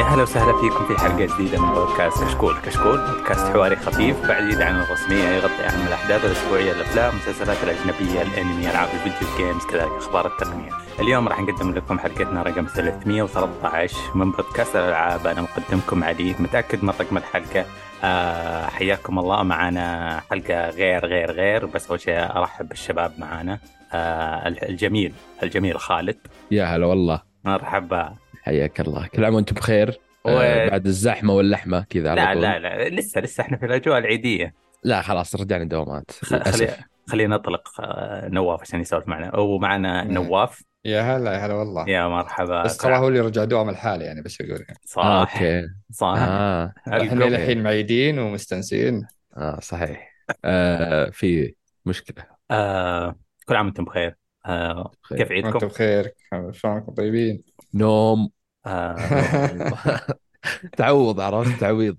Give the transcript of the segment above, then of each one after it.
يا هلا وسهلا فيكم في حلقة جديدة من بودكاست كشكول، كشكول بودكاست حواري خفيف بعيد عن الرسمية يغطي أهم الأحداث الأسبوعية الأفلام، المسلسلات الأجنبية، الأنمي، ألعاب الفيديو جيمز، كذلك أخبار التقنية. اليوم راح نقدم لكم حلقتنا رقم 313 من بودكاست الألعاب، أنا مقدمكم علي، متأكد من رقم الحلقة. آه حياكم الله. معنا حلقة غير غير غير بس أول شيء أرحب بالشباب معنا. آه الجميل الجميل خالد. يا هلا والله. مرحبا. حياك الله كل عام وأنتم بخير. و... آه بعد الزحمة واللحمة كذا على لا طول. لا لا لسه لسه إحنا في الأجواء العيدية. لا خلاص رجعنا دوامات. خ- خلي للأسف. خلينا نطلق آه، نواف عشان يسولف معنا. ومعنا. نواف. يا هلا يا هلا والله. يا مرحبا. بس ترى هو اللي رجع دوام الحالي يعني بس أقول يعني. صح. آه أوكي. صح. آه. إحنا. الحين معيدين ومستنسين. آه صحيح. آه في مشكلة. آه كل عام وأنتم بخير. آه بخير. كيف وأنتم عيدكم؟ بخير. شلونكم طيبين؟ نوم. آه تعوض عرفت؟ تعويض.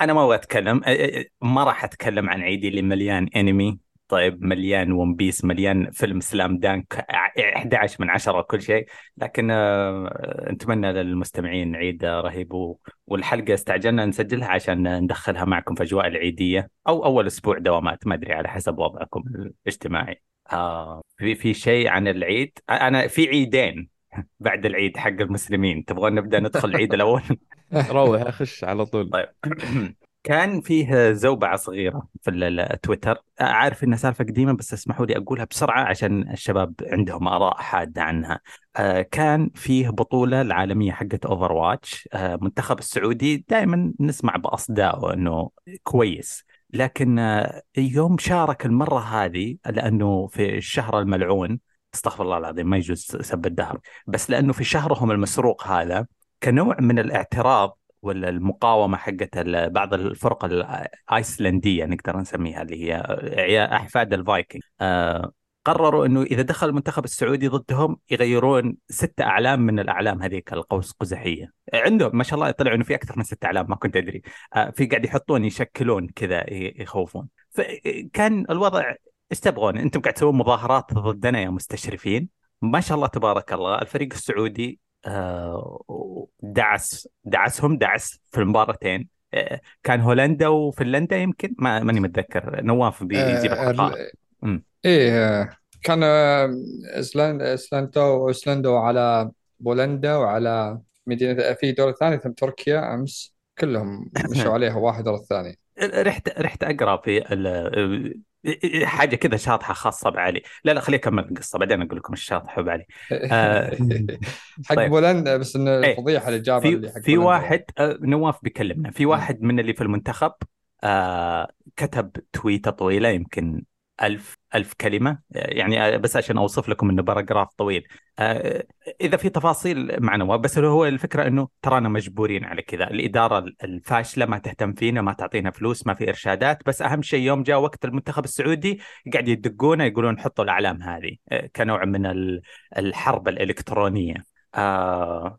أنا ما أبغى أتكلم. ما راح أتكلم عن عيدي اللي مليان أنمي. طيب مليان ون بيس مليان فيلم سلام دانك ع- 11 من 10 وكل شيء. لكن آه، نتمنى للمستمعين عيد رهيب والحلقة استعجلنا نسجلها عشان ندخلها معكم في أجواء العيدية أو أول أسبوع دوامات. ما أدري على حسب وضعكم الاجتماعي. آه في في شيء عن العيد؟ أنا في عيدين. بعد العيد حق المسلمين. تبغون نبدأ ندخل العيد الأول؟ روح أخش على طول. طيب. كان فيه زوبعة صغيرة في ال- التويتر عارف انها سالفة قديمة بس اسمحوا لي أقولها بسرعة عشان الشباب عندهم آراء حادة عنها. آه، كان فيه بطولة العالمية حقت Overwatch منتخب السعودي دائما نسمع بأصدائه انه كويس. لكن آه، يوم شارك المرة هذه لأنه في الشهر الملعون أستغفر الله العظيم ما يجوز سب الدهر. بس لأنه في شهرهم المسروق هذا كنوع من الاعتراض ولا المقاومة حقت بعض الفرق الآيسلندية نقدر نسميها اللي هي أحفاد الفايكنج. آه قرروا إنه إذا دخل المنتخب السعودي ضدهم يغيرون ست أعلام من الأعلام هذيك القوس قزحيه عندهم ما شاء الله طلع إنه في أكثر من ست أعلام ما كنت أدري. آه في قاعد يحطون يشكلون كذا يخوفون. فكان الوضع إيش تبغون؟ أنتم قاعد تسوون مظاهرات ضدنا يا مستشرفين. ما شاء الله تبارك الله. الفريق السعودي آه، دعس دعسهم دعس في المباراتين. آه، كان هولندا وفنلندا يمكن؟ ما ماني متذكر. نواف بيجيب آه، الحقائق. إيه كان ايسلند ايسلندا ايسلندا على بولندا وعلى مدينة في دولة ثانية ثم تركيا أمس. كلهم مشوا عليها واحد ورا الثاني. رحت رحت أقرأ في ال- حاجة كذا شاطحة خاصة بعلي. لا لا خليني أكمل القصة بعدين أقول لكم الشاطحه بعلي. آه، حق طيب. بولندا بس ان إيه، الفضيحة اللي جابها اللي في حق في. واحد آه، نواف بيكلمنا. في واحد من اللي في المنتخب آه كتب تويتة طويلة يمكن ألف ألف كلمة. يعني آه، بس عشان أوصف لكم إنه باراجراف طويل. آه إذا في تفاصيل مع بس هو الفكرة إنه ترانا مجبورين على كذا. الإدارة الفاشلة ما تهتم فينا ما تعطينا فلوس ما في إرشادات. بس أهم شيء يوم جاء وقت المنتخب السعودي قاعد يدقونا يقولون حطوا الأعلام هذه آه، كنوع من ال- الحرب الإلكترونية. آه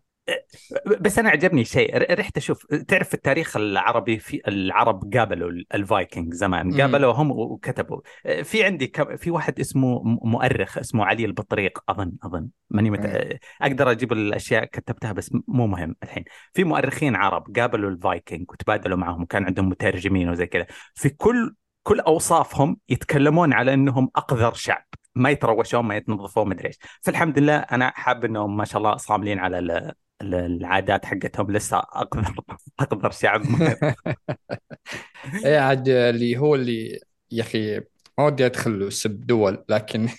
بس أنا عجبني شيء. رحت أشوف تعرف في التاريخ العربي؟ في العرب قابلوا ال- الفايكنج زمان. قابلوهم وكتبوا. في عندي في واحد اسمه مؤرخ اسمه علي البطريق. أظن أظن. ماني مت... أقدر أجيب الأشياء كتبتها بس مو مهم الحين. في مؤرخين عرب قابلوا الفايكنج وتبادلوا معهم وكان عندهم مترجمين وزي كذا. في كل كل أوصافهم يتكلمون على إنهم أقذر شعب. ما يتروشون ما يتنظفون مدري إيش. فالحمد لله أنا حاب إنهم ما شاء الله صاملين على ال- ال- العادات حقتهم. لسه أقدر أقدر شعب إيه عاد اللي هو اللي يا أخي ما ودي أدخل وسب دول لكن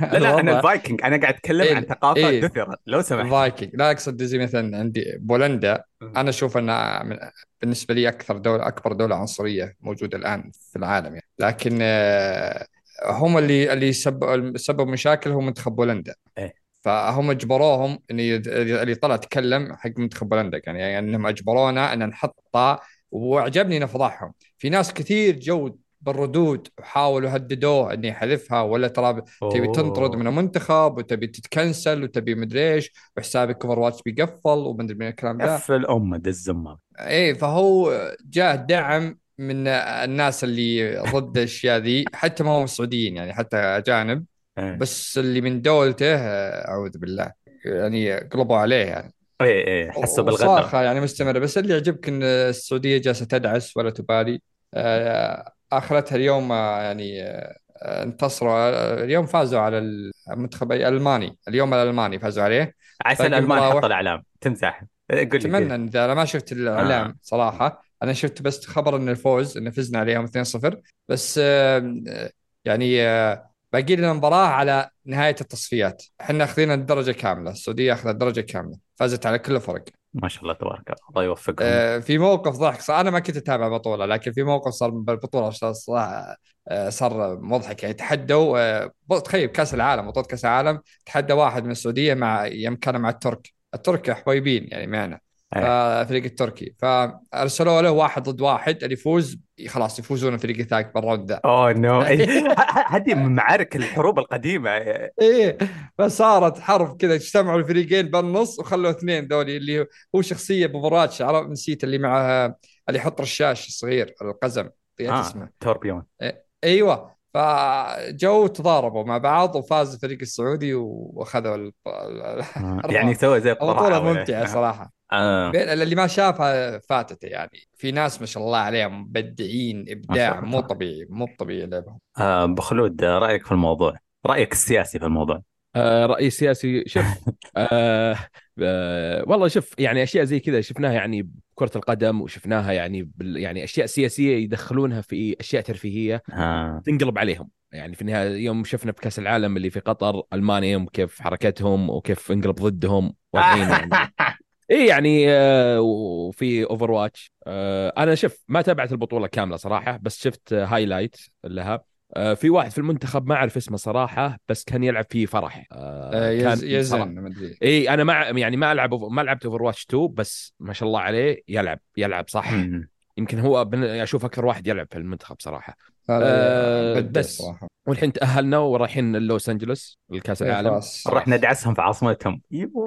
لا لا أنا الفايكنج أنا قاعد أتكلم إيه، عن ثقافه إيه. دثره لو سمحت. الفايكنج لا أقصد زي مثلا عندي بولندا. أنا أشوف إنها بالنسبة لي أكثر دولة أكبر دولة عنصرية موجودة الآن في العالم يعني. لكن آه، هم اللي اللي سبب سبب مشاكل هو منتخب بولندا إيه. فهم اجبروهم إن اللي طلع تكلم حق منتخب بولندا كان يعني إنهم أجبرونا إن نحطه وعجبني انه فضحهم في ناس كثير جو بالردود وحاولوا هددوه انه يحذفها ولا ترى تبي تنطرد من المنتخب وتبي تتكنسل وتبي مدري إيش وحسابك اوفر واتش بيقفل ومدري من الكلام ذا اف الام دز إيه فهو جاه دعم من الناس اللي ضد الأشياء ذي حتى ما هم سعوديين يعني حتى أجانب. إيه. بس اللي من دولته أعوذ بالله يعني قلبوا عليه يعني. إيه إيه حسوا بالغدر. يعني مستمرة. بس اللي يعجبك إن السعودية جالسة تدعس ولا تبالي. آه، آخرتها اليوم آه، يعني آه، انتصروا. اليوم فازوا على المنتخب الألماني. اليوم الألماني فازوا عليه. عسى الالمان. حطوا الإعلام. تمزح. قول لي. أتمنى. إن اذا أنا ما شفت الإعلام آه. صراحة. أنا شفت بس خبر إن الفوز ان فزنا عليهم 2-0 بس يعني آه، باقي لنا مباراه على نهاية التصفيات. إحنا اخذين الدرجة كاملة السعودية أخذت الدرجة كاملة فازت على كل الفرق. ما شاء الله تبارك الله الله يوفقهم. آه، في موقف ضحك صار أنا ما كنت أتابع البطوله لكن في موقف صار بالبطوله صار- آه، صار مضحك. يعني تحدوا آه، تخيل كأس العالم بطولة كأس العالم تحدى واحد من السعودية مع يوم كان مع الترك. الترك حبيبين يعني معنا إيه. فالفريق التركي. فأرسلوا له واحد ضد واحد اللي يفوز خلاص يفوزون الفريق الثاني بال round ذا. oh no هذه من معارك الحروب القديمة. إيه فصارت حرب كذا اجتمعوا الفريقين بالنص وخلوا اثنين ذولي اللي هو شخصية ب Overwatch عرفت نسيت اللي معها اللي يحط رشاش صغير القزم نسيت اسمه. توربيون. أيوه. فجو تضاربوا مع بعض وفاز الفريق السعودي وأخذوا ال- آه. يعني سوى زي ولا- ممتعة صراحة آه. اللي ما شافها فاتته يعني في ناس ما شاء الله عليهم مبدعين إبداع. مو طبيعي مو طبيعي لعبهم آه بخلود آه، رأيك في الموضوع رأيك السياسي في الموضوع آه رأيي السياسي شوف آه آه والله شوف يعني أشياء زي كذا شفناها يعني بكرة القدم وشفناها يعني بال يعني أشياء سياسية يدخلونها في أشياء ترفيهية آه. تنقلب عليهم. يعني في النهاية يوم شفنا كأس العالم اللي في قطر ألمانيا كيف حركتهم وكيف انقلب ضدهم والحين يعني. اي يعني آه، وفي Overwatch أنا شوف ما تابعت البطولة كاملة صراحة بس شفت highlight لها. في واحد في المنتخب ما أعرف اسمه صراحة بس كان يلعب في فرة آه، آه، كان يزن صراحة- ما أدري إي أنا ما يعني ما ألعب ما لعبت Overwatch 2 بس ما شاء الله عليه يلعب يلعب صح. يمكن هو بن- أشوف أكثر واحد يلعب في المنتخب صراحة آه، بس. صراحة والحين تأهلنا ورايحين لوس أنجلوس لكاس إيه، العالم. نروح ندعسهم في عاصمتهم.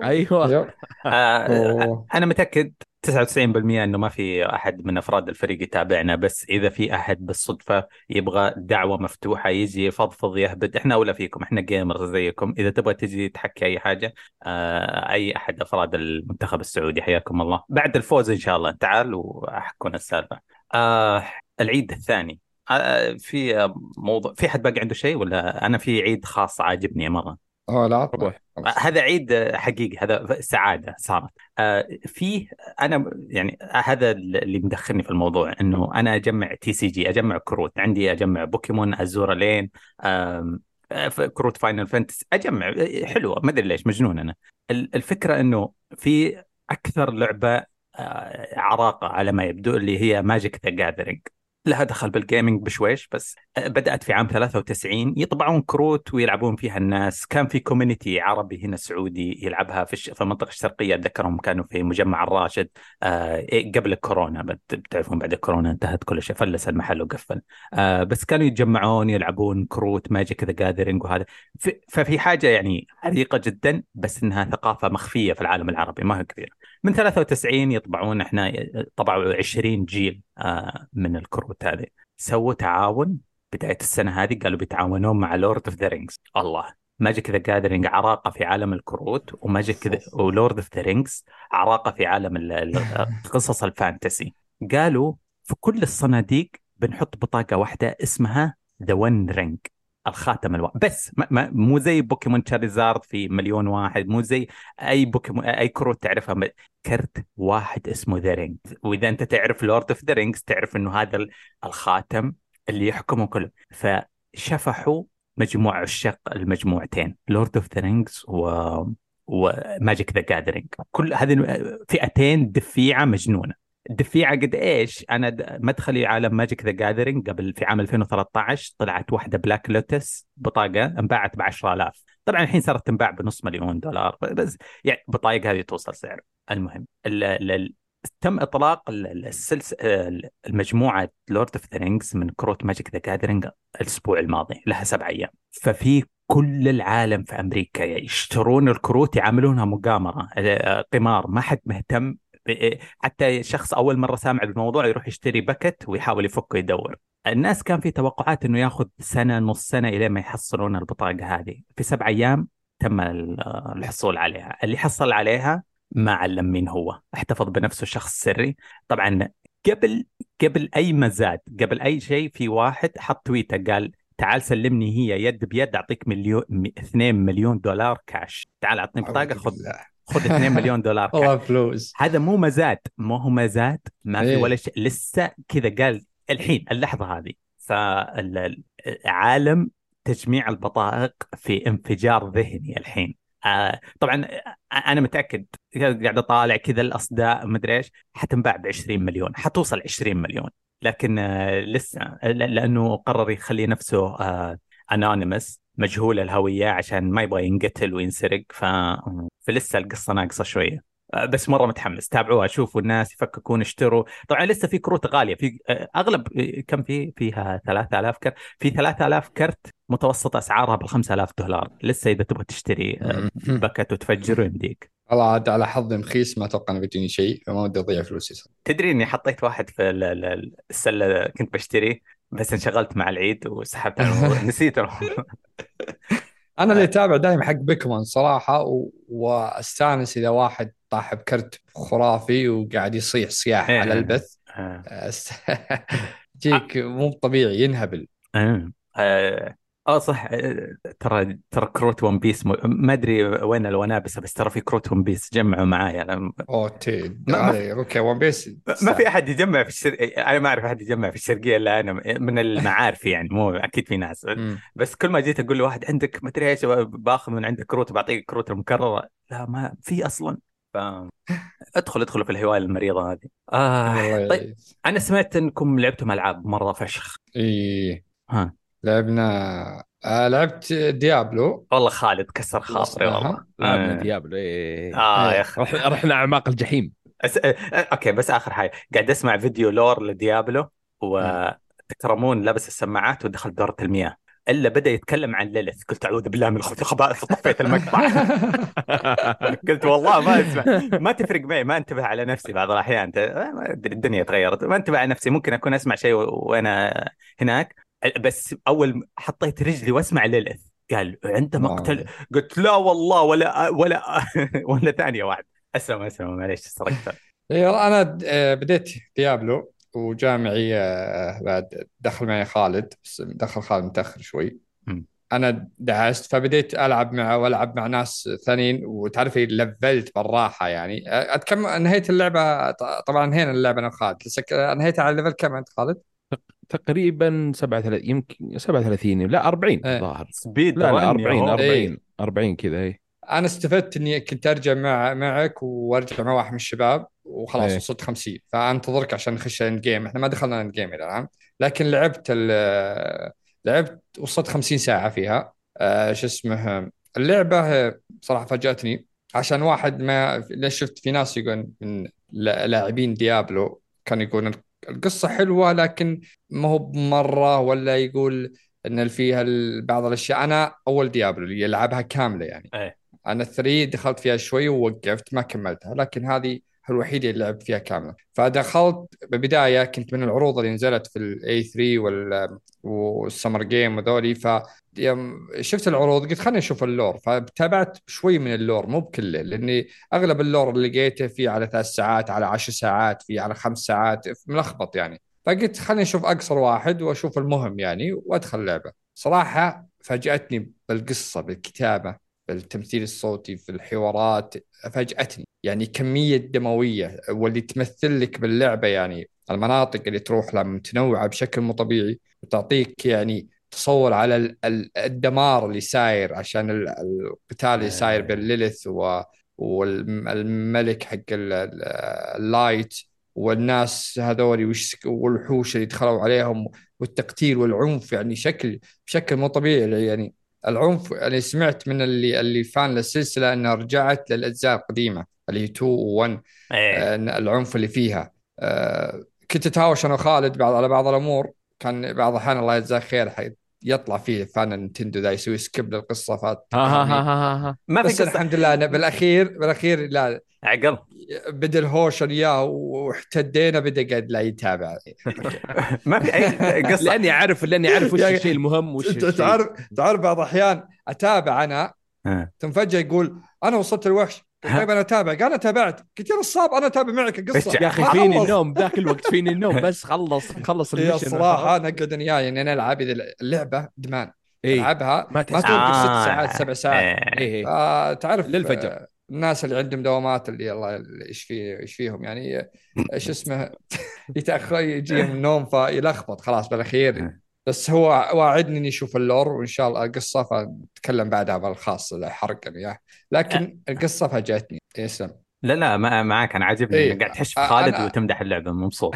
أيوه yep. آه. أنا متأكد 99% إنه ما في أحد من أفراد الفريق يتابعنا بس إذا في أحد بالصدفة يبغى دعوة مفتوحة يجي يفضفض يهبد إحنا أولى فيكم إحنا جيمرز زيكم. إذا تبغى تجي تحكي أي حاجة آه أي أحد أفراد المنتخب السعودي حياكم الله. بعد الفوز إن شاء الله تعال واحكونا السالفة. آه العيد الثاني. آه في موضوع في حد باقي عنده شيء ولا أنا في عيد خاص عاجبني مرة؟ آه لا روح. هذا عيد حقيقي هذا سعادة صارت. آه، في أنا يعني هذا اللي مدخلني في الموضوع إنه أنا أجمع TCG أجمع كروت. عندي أجمع بوكيمون أزورا لين آه، كروت فاينل فانتسي. أجمع حلوة ما أدري ليش مجنون أنا. ال- الفكرة إنه في أكثر لعبة آه، عراقة على ما يبدو اللي هي Magic: The Gathering لها دخل بال gaming بشويش بس بدأت في عام 93 يطبعون كروت ويلعبون فيها الناس. كان في community عربي هنا سعودي يلعبها في, الش... في المنطقة الشرقية أتذكرهم كانوا في مجمع الراشد آه إيه، قبل الكورونا بت- بتعرفون بعد الكورونا انتهت كل شيء فلس المحل وقفل. آه بس كانوا يتجمعون يلعبون كروت Magic: The Gathering وهذا. في... ففي حاجة يعني عريقة جدا بس إنها ثقافة مخفية في العالم العربي ما هي كبيرة من 93 يطبعون إحنا طبعوا 20 جيل. آه من الكروت هذه. سووا تعاون. بداية السنة هذه قالوا بيتعاونون مع Lord of the Rings الله. Magic: The Gathering عراقة في عالم الكروت و Magic و Lord of the Rings عراقة في عالم ال- ال- قصص ال fantasy. قالوا في كل الصناديق بنحط بطاقة واحدة اسمها The One Ring الخاتم الواحد. بس ما ما مو زي بوكيمون Charizard في مليون واحد مو زي أي بوكيمون أي كروت تعرفها كرت واحد اسمه ذا وإذا أنت تعرف Lord of the Rings تعرف إنه هذا ال- الخاتم اللي يحكمه كله. فشفحوا مجموع عشاق المجموعتين Lord of the Rings و و Magic: The Gathering كل هذه فئتين دفيعة مجنونة. الدفيعه قد إيش؟ أنا مدخلي عالم Magic: The Gathering قبل في عام 2013 طلعت واحدة Black Lotus بطاقة انباعت ب 10000 طبعا الحين صارت تنباع بنص مليون دولار بس يعني بطايق هذه توصل سعر. المهم ال ال ال تم إطلاق ال- ال- السلس ال- المجموعة Lord of the Rings من كروت Magic: The Gathering الأسبوع الماضي لها سبع أيام. ففي كل العالم في أمريكا يشترون الكروت يعاملونها مقامره آه، قمار. ما حد مهتم حتى شخص أول مرة سامع بالموضوع يروح يشتري باكت ويحاول يفكه يدور. الناس كان في توقعات إنه ياخذ سنة نص سنة إلى ما يحصلون البطاقة هذه. في سبع أيام تم ال- الحصول عليها. اللي حصل عليها ما علم مين هو. احتفظ بنفسه شخص سري. طبعا قبل قبل أي مزاد قبل أي شيء في واحد حط تويته قال تعال سلمني هي يد بيد أعطيك مليون 2 مليون دولار كاش تعال أعطني بطاقة خذ خذ 2 مليون دولار. والله فلوس. هذا مو مزاد. ما هو مزاد ما في إيه. ولا شيء. لسه كذا قال الحين اللحظة هذه. فعالم تجميع البطائق في انفجار ذهني الحين. آه طبعا آه، أنا متأكد. قاعد أطالع كذا الأصداء مدري إيش. حتنباع ب 20 مليون. حتوصل 20 مليون. لكن آه لسه لأنه قرر يخلي نفسه آه انونيمس مجهول الهوية عشان ما يبغى ينقتل وينسرق ف... فلسه القصة ناقصة شوية. آه، بس مرة متحمس. تابعوها شوفوا الناس يفككون اشتروا. طبعا لسه في كروت غالية. في آه، أغلب آه، كم في؟ فيها 3000 كرت. في 3000 كرت متوسط أسعارها بال 5000 دولار. لسه إذا تبغى تشتري packet وتفجره يمديك والله عاد على حظي مخيس ما أتوقع إنه بيجيني شيء فما ودي أضيع فلوسي. تدري إني حطيت واحد في ال- ال- السلة كنت بشتري بس انشغلت مع العيد وسحبت نسيت الموضوع. أنا اللي أتابع دائما حق بيكمان صراحة و... وأستانس إذا واحد طاح بكرت خرافي وقاعد يصيح صياح إيه. على البث آه. أست- جيك مو طبيعي ينهبل آه. آه. آه صح. آه، ترى ترى كروت ون بيس م... ما أدري وين الونابسة بس ترى في كروت ون بيس جمعوا معايا أنا... اوه تي ما- ما- أوكي ون بيس ما في أحد يجمع في الشر... أنا ما أعرف أحد يجمع في الشرقية إلا أنا من المعارف يعني مو أكيد في ناس. بس كل ما جيت أقول لواحد عندك ما أدري إيش باخذ من عندك كروت وبعطيك كروت المكررة. لا ما في أصلا. ف ادخل ادخلوا في الهواية المريضة هذه. آه طيب أنا سمعت إنكم لعبتم ألعاب مرة فشخ. اي ها. لعبنا آه لعبت Diablo. والله خالد كسر خاطري والله. لعبنا آه. Diablo إيه. آه إيه. يا أخي. رح- رحنا أعماق الجحيم. أس... آه، okay بس آخر حاجة. قاعد أسمع فيديو lore ل Diablo وتكرمون لابس السماعات ودخل دورة المياه. إلا بدأ يتكلم عن Lilith. قلت أعوذ بالله من الخبث والخبائث طفيت المقطع. قلت والله ما أسمع. ما تفرق معي ما أنتبه على نفسي بعض الأحيان. أدري، الدنيا تغيرت. ما أنتبه على نفسي. ممكن أكون أسمع شيء وأنا هناك. بس أول حطيت رجلي وأسمع Lilith قال عنده نعم. مقتل؟ قلت لا والله ولا ولا ولا ثانية واحد أسلم أسلم معليش سرقت. والله أنا آه، بديت Diablo وجامعي آه، بعد دخل معي خالد بس دخل خالد متأخر شوي. أنا دعست فبديت ألعب معه وألعب مع ناس ثانيين. وتعرفي لفلت بالراحه يعني. آه، اتكم انهيت اللعبة طبعا انهينا اللعبة أنا وخالد. لسه انهيتها على level كم أنت خالد؟ تقريبا 37 يمكن 37 لا 40 إيه. الظاهر سبيد لا لا رن يا 40 هو. 40 إيه. 40 كذا اي أنا استفدت إني كنت أرجع مع معك وأرجع مع واحد من الشباب وخلاص إيه. وصلت 50 فأنتظرك عشان نخش اند جيم إحنا ما دخلنا اند جيم إلى الآن لكن لعبت ال- لعبت وصلت 50 ساعة فيها آه، شو اسمه اللعبة صراحة فاجأتني عشان واحد ما ليش شفت في ناس يقولون من لا- لاعبين ديابلو كانوا يقولون القصة حلوة لكن ما هو بمرة ولا يقول إن فيها بعض الأشياء أنا أول Diablo اللي يلعبها كاملة يعني إيه. أنا 3 دخلت فيها شوي ووقفت ما كملتها لكن هذه الوحيده اللي لعبت فيها كاملة. فدخلت ببداية كنت من العروض اللي نزلت في ال E3 وال وال Summer Game وذولي ف شفت العروض قلت خليني أشوف ال lore فتابعت شوي من ال lore مو بكله لأني أغلب ال lore اللي لقيته فيه على ثلاث ساعات على عشر ساعات فيه على خمس ساعات ملخبط يعني. فقلت خليني أشوف أقصر واحد وأشوف المهم يعني وأدخل اللعبة. صراحة فاجأتني بالقصة بالكتابة. بالتمثيل الصوتي في الحوارات فاجأتني. يعني كمية دموية واللي تمثل لك باللعبة يعني المناطق اللي تروح لها متنوعة بشكل مو طبيعي وتعطيك يعني تصور على ال- ال- الدمار اللي ساير عشان ال- القتال اللي ساير بين Lilith و والملك حق ال- ال- ال light والناس هذول وش والوحوش اللي دخلوا عليهم والتقتيل والعنف يعني شكل بشكل مو طبيعي يعني. العنف يعني سمعت من اللي اللي fan للسلسلة إنها رجعت للأجزاء القديمة اللي هي 2 و1 إيه. العنف اللي فيها آه، كنت أتهاوش أنا وخالد بعض على بعض الأمور كان بعض الأحيان الله يجزاه خير يطلع فيه fan ال Nintendo ذا يسوي skip للقصة فات ها ها ها ها ها ما بس في قصة. الحمد لله أنا بالاخير بالأخير لا. عقل بدا الهوش اياه واحتدينا بدأ قاعد لا يتابع. ما في أي قصة. لأني عارف لأني عارف وش يعني الشيء المهم وش تعرف تعرف بعض الأحيان أتابع أنا. ثم فجأة يقول أنا وصلت الوحش. طيب أنا أتابع. قال أنا تابعت. قلت يا نصاب أنا أتابع معك القصة. يا أخي فيني. النوم؟ ذاك الوقت فيني النوم. بس خلص خلص هي المشن الصراحه أنا اقعد أنا يعني أنا ألعب إذا اللعبة ادمان اي ألعبها. ما ما توقف ست آه. ساعات سبع ساعات. إيه. آه تعرف للفجر. الناس اللي عندهم دوامات اللي الله إيش في إيش فيهم؟ يعني إيش اسمه؟ يتأخر يجيهم النوم فيلخبط. خلاص بالأخير. بس هو واعدني إني أشوف اللور وإن شاء الله القصة فنتكلم بعدها بالخاص الحرق اياه لكن القصة فاجأتني. يسلم لا لا ما معك أنا عاجبني إيه. قاعد تحش في خالد أنا- وتمدح اللعبة مبسوط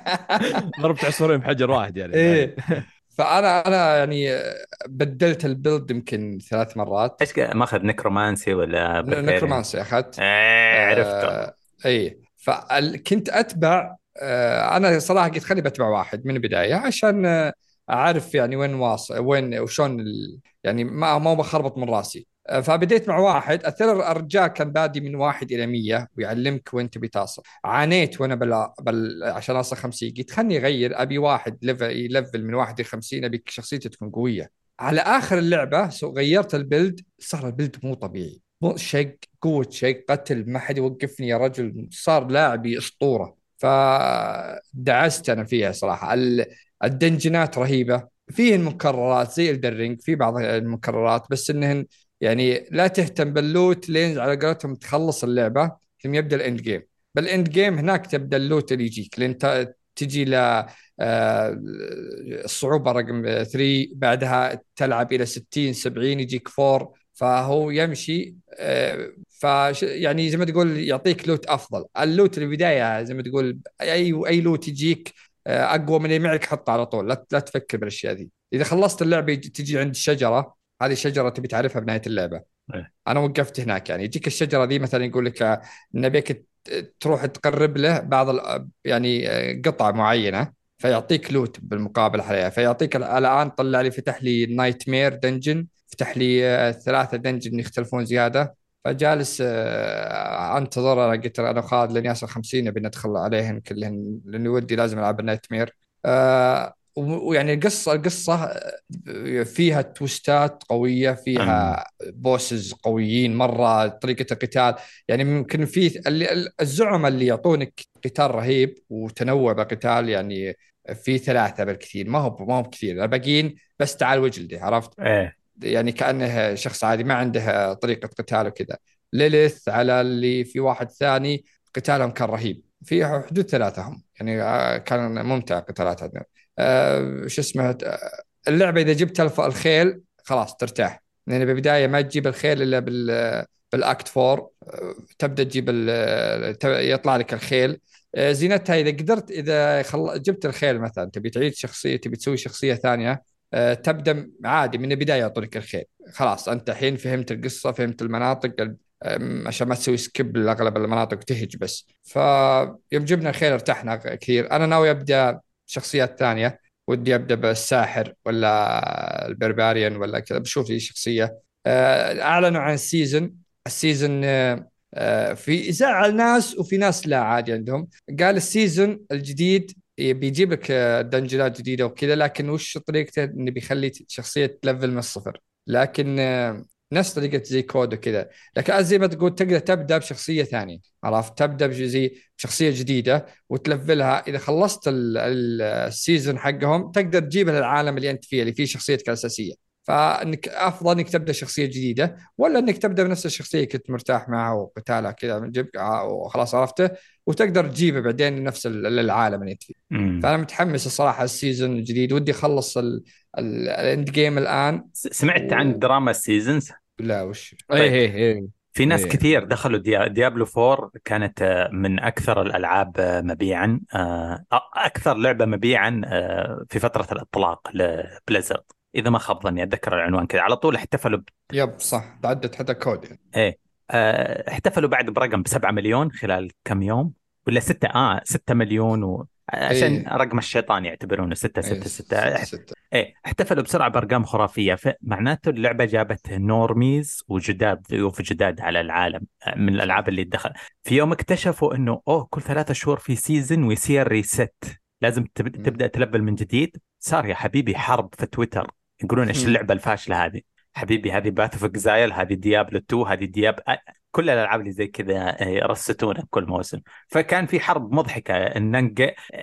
ضربت عصفورين بحجر واحد يعني إيه. فانا أنا يعني بدلت ال build يمكن ثلاث مرات. إيش ماخذ necromancer ولا؟ necromancer أخذت. إيه عرفته. آه اي فكنت أتبع آه أنا صراحة قلت خليني بتبع واحد من البداية عشان آه أعرف يعني وين واصل وين وشون ال... يعني ما ما بخربط من راسي. آه فبديت مع واحد. اثر الرجال كان بادي من واحد إلى 100 ويعلمك وين تبي تصل عانيت وأنا بل... بل... عشان اوصل 50 قلت خلني أغير أبي واحد يلفل من 1 ل 50 أبي شخصيته تكون قوية. على آخر اللعبة غيرت ال build صار ال build مو طبيعي. مو شق قوة شق قتل ما حد يوقفني يا رجل. صار لاعبي أسطورة. فدعست أنا فيها صراحة. ال dungeonات رهيبة. فيه المكررات زي ال Elden Ring في بعض المكررات بس إنهن يعني لا تهتم بال loot لين على قولتهم تخلص اللعبة ثم يبدأ ال end game بال end game هناك تبدأ ال loot اللي يجيك لين تجي ل آه، الصعوبة رقم 3 بعدها تلعب إلى 60 70 يجيك 4 فهو يمشي آه، ف يعني زي ما تقول يعطيك لوت أفضل. اللوت البداية زي ما تقول أي أي لوت يجيك أقوى من اللي معك حطه على طول. لا لا تفكر بالأشياء ذي. إذا خلصت اللعبه تجي عند الشجرة. هذه الشجرة تبي تعرفها بنهاية اللعبة. إيه. أنا وقفت هناك يعني. يجيك الشجرة ذي مثلا يقول لك آه، نبيك تروح تقرب له بعض ال- يعني آه، قطع معينة فيعطيك loot بالمقابل عليها. فيعطيك ال- الآن طلع لي فتح لي nightmare dungeon فتح لي آه، ثلاثة dungeon يختلفون زيادة. فجالس آه، انتظر أنا قلت أنا وخالد لين يصل 50 نبي ندخل عليهن كلهن لاني ودي لازم العب ال nightmare آه، ويعني القصة القصة آه، فيها twistات قوية فيها bosses قويين مرة طريقة القتال. يعني ممكن في الزعماء اللي يعطونك قتال رهيب وتنوع بالقتال يعني في ثلاثة بالكثير. ما هو ما هو كثير. الباقيين بس تعال وجلدي عرفت؟ إيه. يعني كأنه شخص عادي ما عنده طريقة قتال وكذا. ليليث على اللي في واحد ثاني قتالهم كان رهيب. في حدود ثلاثة هم. يعني آه، كان ممتع قتالات آه، شو اسمه آه، اللعبة إذا جبت الخيل خلاص ترتاح. لأن بالبداية ما تجيب الخيل إلا بال بالأكت 4 آه، تبدأ تجيب يطلع لك الخيل. زينتها إذا قدرت إذا خل... جبت الخيل مثلا تبي تعيد شخصية تبي تسوي شخصية ثانية تبدأ عادي من البداية يعطونك الخيل خلاص أنت الحين فهمت القصة فهمت المناطق عشان ما تسوي سكيب لأغلب المناطق وتهج بس. فيوم جبنا الخيل ارتحنا كثير. أنا ناوي أبدأ شخصيات ثانية. ودي أبدأ بالساحر ولا البرباريان ولا كذا. بشوف لي شخصية. آه، أعلنوا عن ال season ال season آه، آه، في زعل ناس وفي ناس لا عادي عندهم. قال ال season الجديد بيجيب لك آه، dungeonات جديدة وكذا لكن وش طريقته؟ إنه بيخلي شخصية تلفل من الصفر. لكن آه، نفس طريقة زي كود وكذا. لكن زي ما تقول تقدر تبدأ بشخصية ثانية عرفت؟ تبدأ بزي بشخصيه جديدة وتلفلها. إذا خلصت ال- ال- ال season حقهم تقدر تجيبها للعالم اللي أنت فيه اللي فيه شخصيتك الأساسية. فإنك أفضل إنك تبدأ شخصية جديدة ولا إنك تبدأ بنفس الشخصية كنت مرتاح معها وقتالها كذا من جيب وخلاص عرفته وتقدر تجيبه بعدين نفس ال- العالم اللي أنت فيه. فأنا متحمس الصراحة ال season الجديد ودي أخلص ال- ال- ال end game الآن سمعت عن دراما ال seasons لا وش طيب. اي اي اي في ناس إيه. كثير دخلوا ديا... ديابلو 4 كانت آه، من أكثر الألعاب آه، مبيعا آه، أكثر لعبة مبيعا آه، في فترة الإطلاق ل Blizzard إذا ما خاب ظني أتذكر العنوان كذا. على طول احتفلوا ب... yep صح. تعدت حتى كود يعني. إيه. آه، احتفلوا بعد برقم ب 7 مليون خلال كم يوم؟ ولا 6 آه 6 مليون و... عشان إيه. رقم الشيطان يعتبرونه 6 6 إيه، 6 ستة. إيه احتفلوا بسرعة بأرقام خرافية. فمعناته اللعبة جابت normies وجداد ضيوف جداد على العالم من الألعاب اللي دخل. في يوم اكتشفوا إنه أوه كل ثلاثة شهور في season ويصير reset لازم. تبدأ تلفل من جديد. صار يا حبيبي حرب في تويتر يقولون إيش. اللعبة الفاشلة هذه؟ حبيبي هذه Path of Exile هذه ديابلو 2 هذه دياب كل الألعاب اللي زي كذا ي resetونه كل موسم. فكان في حرب مضحكة إن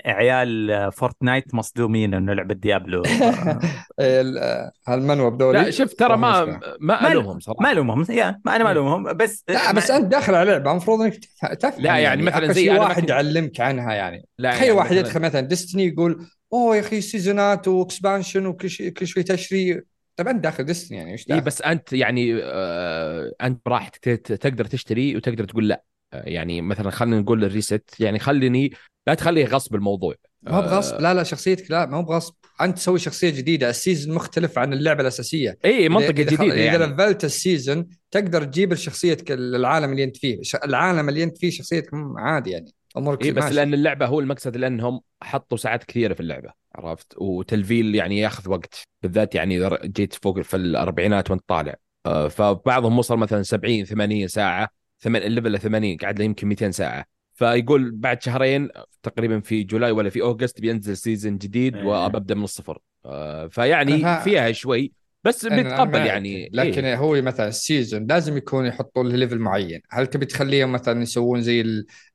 عيال فورتنايت مصدومين إنه لعبة ديابلو هالمنوى بدولي لا شوف ترى ما ما ألومهم صراحة. ما ألومهم يا ما أنا ما ألومهم بس لا بس أنت داخل على لعبة المفروض إنك تفهم لا يعني, يعني. مثلا زي واحد يعلمك عنها يعني. تخيل يعني واحد يدخل مثلا ديستني يقول اوه يا أخي seasonات و expansion وكل شيء كل شوي تشري طيب أنت داخل ديستني يعني إيش اي بس أنت يعني آه أنت براحتك تقدر تشتري وتقدر تقول لا. آه يعني مثلا خلينا نقول ال reset. يعني خليني لا تخليه غصب الموضوع. ما هو بغصب. آه، لا لا شخصيتك لا ما هو بغصب. أنت تسوي شخصية جديدة. ال season مختلف عن اللعبة الأساسية. اي منطقة إذا جديدة إذا يعني. لفلت ال season تقدر تجيب شخصيتك العالم اللي أنت فيه. العالم اللي أنت فيه شخصيتك عادي يعني. أمورك إيه بس ماشي. لأن اللعبة هو المقصد لأنهم حطوا ساعات كثيرة في اللعبة عرفت وتلفيل يعني ياخذ وقت بالذات يعني إذا جيت فوق في الأربعينات وأنت طالع آه، فبعضهم وصل مثلا 70 80 ساعة ثمان ال level 80 قاعد له يمكن 200 ساعة فيقول بعد شهرين تقريبا في جولاي ولا في أوغست بينزل season جديد إيه. وأبدأ من الصفر آه، فيعني فيها شوي بس بيتقبل يعني لكن إيه؟ هو مثلا ال season لازم يكون يحطوا له level معين. هل تبي تخليهم مثلا يسوون زي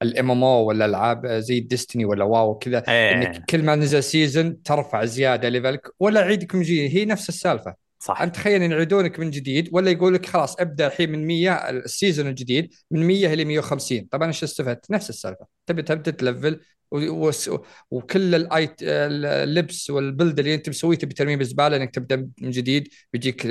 ال MMO ولا العاب زي الديستني ولا واو كذا إيه. انك كل ما نزل season ترفع زيادة level ك ولا عيدك من جديد هي نفس السالفة. صح. أنت تخيل إن يعيدونك من جديد ولا يقول لك خلاص ابدأ الحين من 100 ال season الجديد من 100 إلى 150 طبعا إيش استفدت؟ نفس السالفة. تبي تبدأ تلفل وكل الايت اللبس وال build اللي انت مسويه تبي ترميه بالزباله انك تبدأ من جديد بيجيك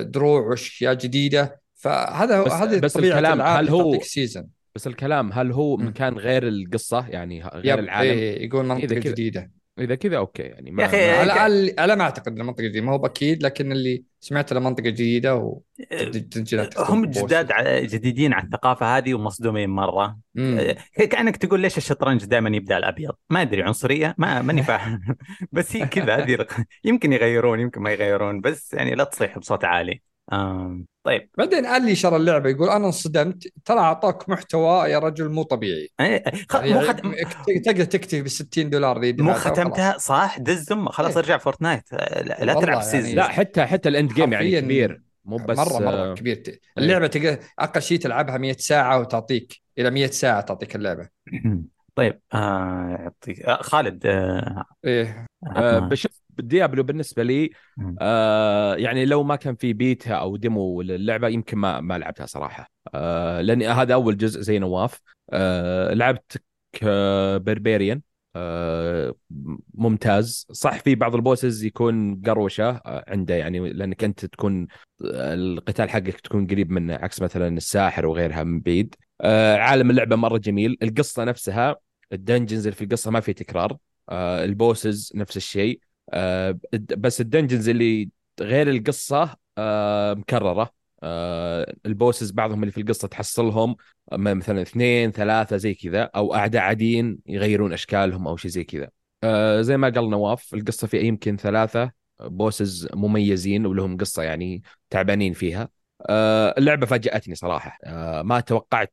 دروع وأشياء جديدة. فهذا بس هذه بس الكلام هل هو season بس الكلام هل هو مكان غير القصة؟ يعني غير العالم؟ إيه يقول منطقة جديدة. إذا كذا أوكي يعني ما يا أخي على الاقل أنا ما أعتقد إنه منطقة جديدة. ما هو بأكيد لكن اللي سمعت له منطقة جديدة و هم جداد جديدين على الثقافة هذه ومصدومين مرة. مم. كأنك تقول ليش الشطرنج دائما يبدأ الأبيض؟ ما أدري عنصرية؟ ما ماني فاهم. بس هي كذا هذه يمكن يغيرون يمكن ما يغيرون بس يعني لا تصيح بصوت عالي. آم. طيب. بعدين قال لي شرى اللعبة يقول أنا انصدمت ترى أعطاك محتوى يا رجل مو طبيعي. إيه، خ... يعني مو خد... تقدر تكتب ب 60 دولار ذي مو ختمتها؟ صح دزم خلاص إيه. ارجع فورتنايت لا, لا تلعب season يعني لا حتى حتى ال end game يعني كبير مو بس مره مرة كبير. إيه. اللعبة تقدر أقل شيء تلعبها 100 ساعة وتعطيك إلى 100 ساعة تعطيك اللعبة. طيب آه يعطيك آه خالد آه إيه. آه بشوف ديابلو بالنسبة لي آه يعني لو ما كان في بيتا أو demo للعبة يمكن ما ما لعبتها صراحة. آه لاني هذا أول جزء زي نواف. آه لعبت barbarian آه ممتاز. صح في بعض ال bosses يكون قروشة آه عنده يعني لأنك أنت تكون القتال حقك تكون قريب منه عكس مثلا الساحر وغيرها من بعيد. آه عالم اللعبة مرة جميل. القصة نفسها ال dungeons اللي في القصة ما في تكرار. آه ال bosses نفس الشيء. آه بس ال dungeons اللي غير القصة آه مكررة. آه ال bosses بعضهم اللي في القصة تحصلهم مثلا اثنين ثلاثة زي كذا أو أعداء عاديين يغيرون أشكالهم أو شيء زي كذا. آه زي ما قال نواف القصة فيها يمكن ثلاثة bosses مميزين ولهم قصة يعني تعبانين فيها. آه اللعبة فاجأتني صراحة. آه ما توقعت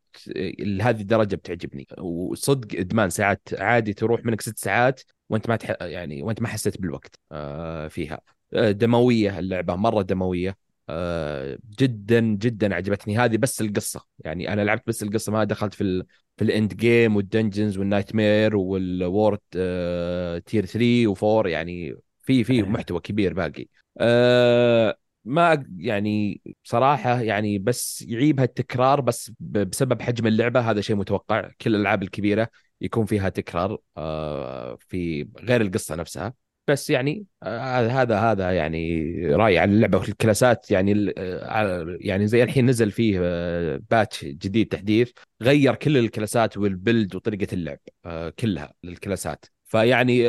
لهذه الدرجة بتعجبني. وصدق إدمان ساعات عادي تروح منك ست ساعات وانت ما تح... يعني وانت ما حسيت بالوقت آه فيها. آه دموية اللعبه مرة دموية. آه جدا جدا عجبتني. هذه بس القصة. يعني أنا لعبت بس القصة ما دخلت في ال... في ال end game وال dungeons وال nightmare وال world آه tier 3 و4 يعني في في محتوى كبير باقي. ما يعني بصراحه يعني بس يعيبها التكرار بس بسبب حجم اللعبة. هذا شيء متوقع. كل الألعاب الكبيرة يكون فيها تكرار آه، في غير القصة نفسها. بس يعني آه، هذا هذا يعني رايي عن اللعبه وال classات يعني آه، يعني زي الحين نزل فيه patch جديد تحديث غير كل ال classات وال build وطريقة اللعب كلها لل classات. فيعني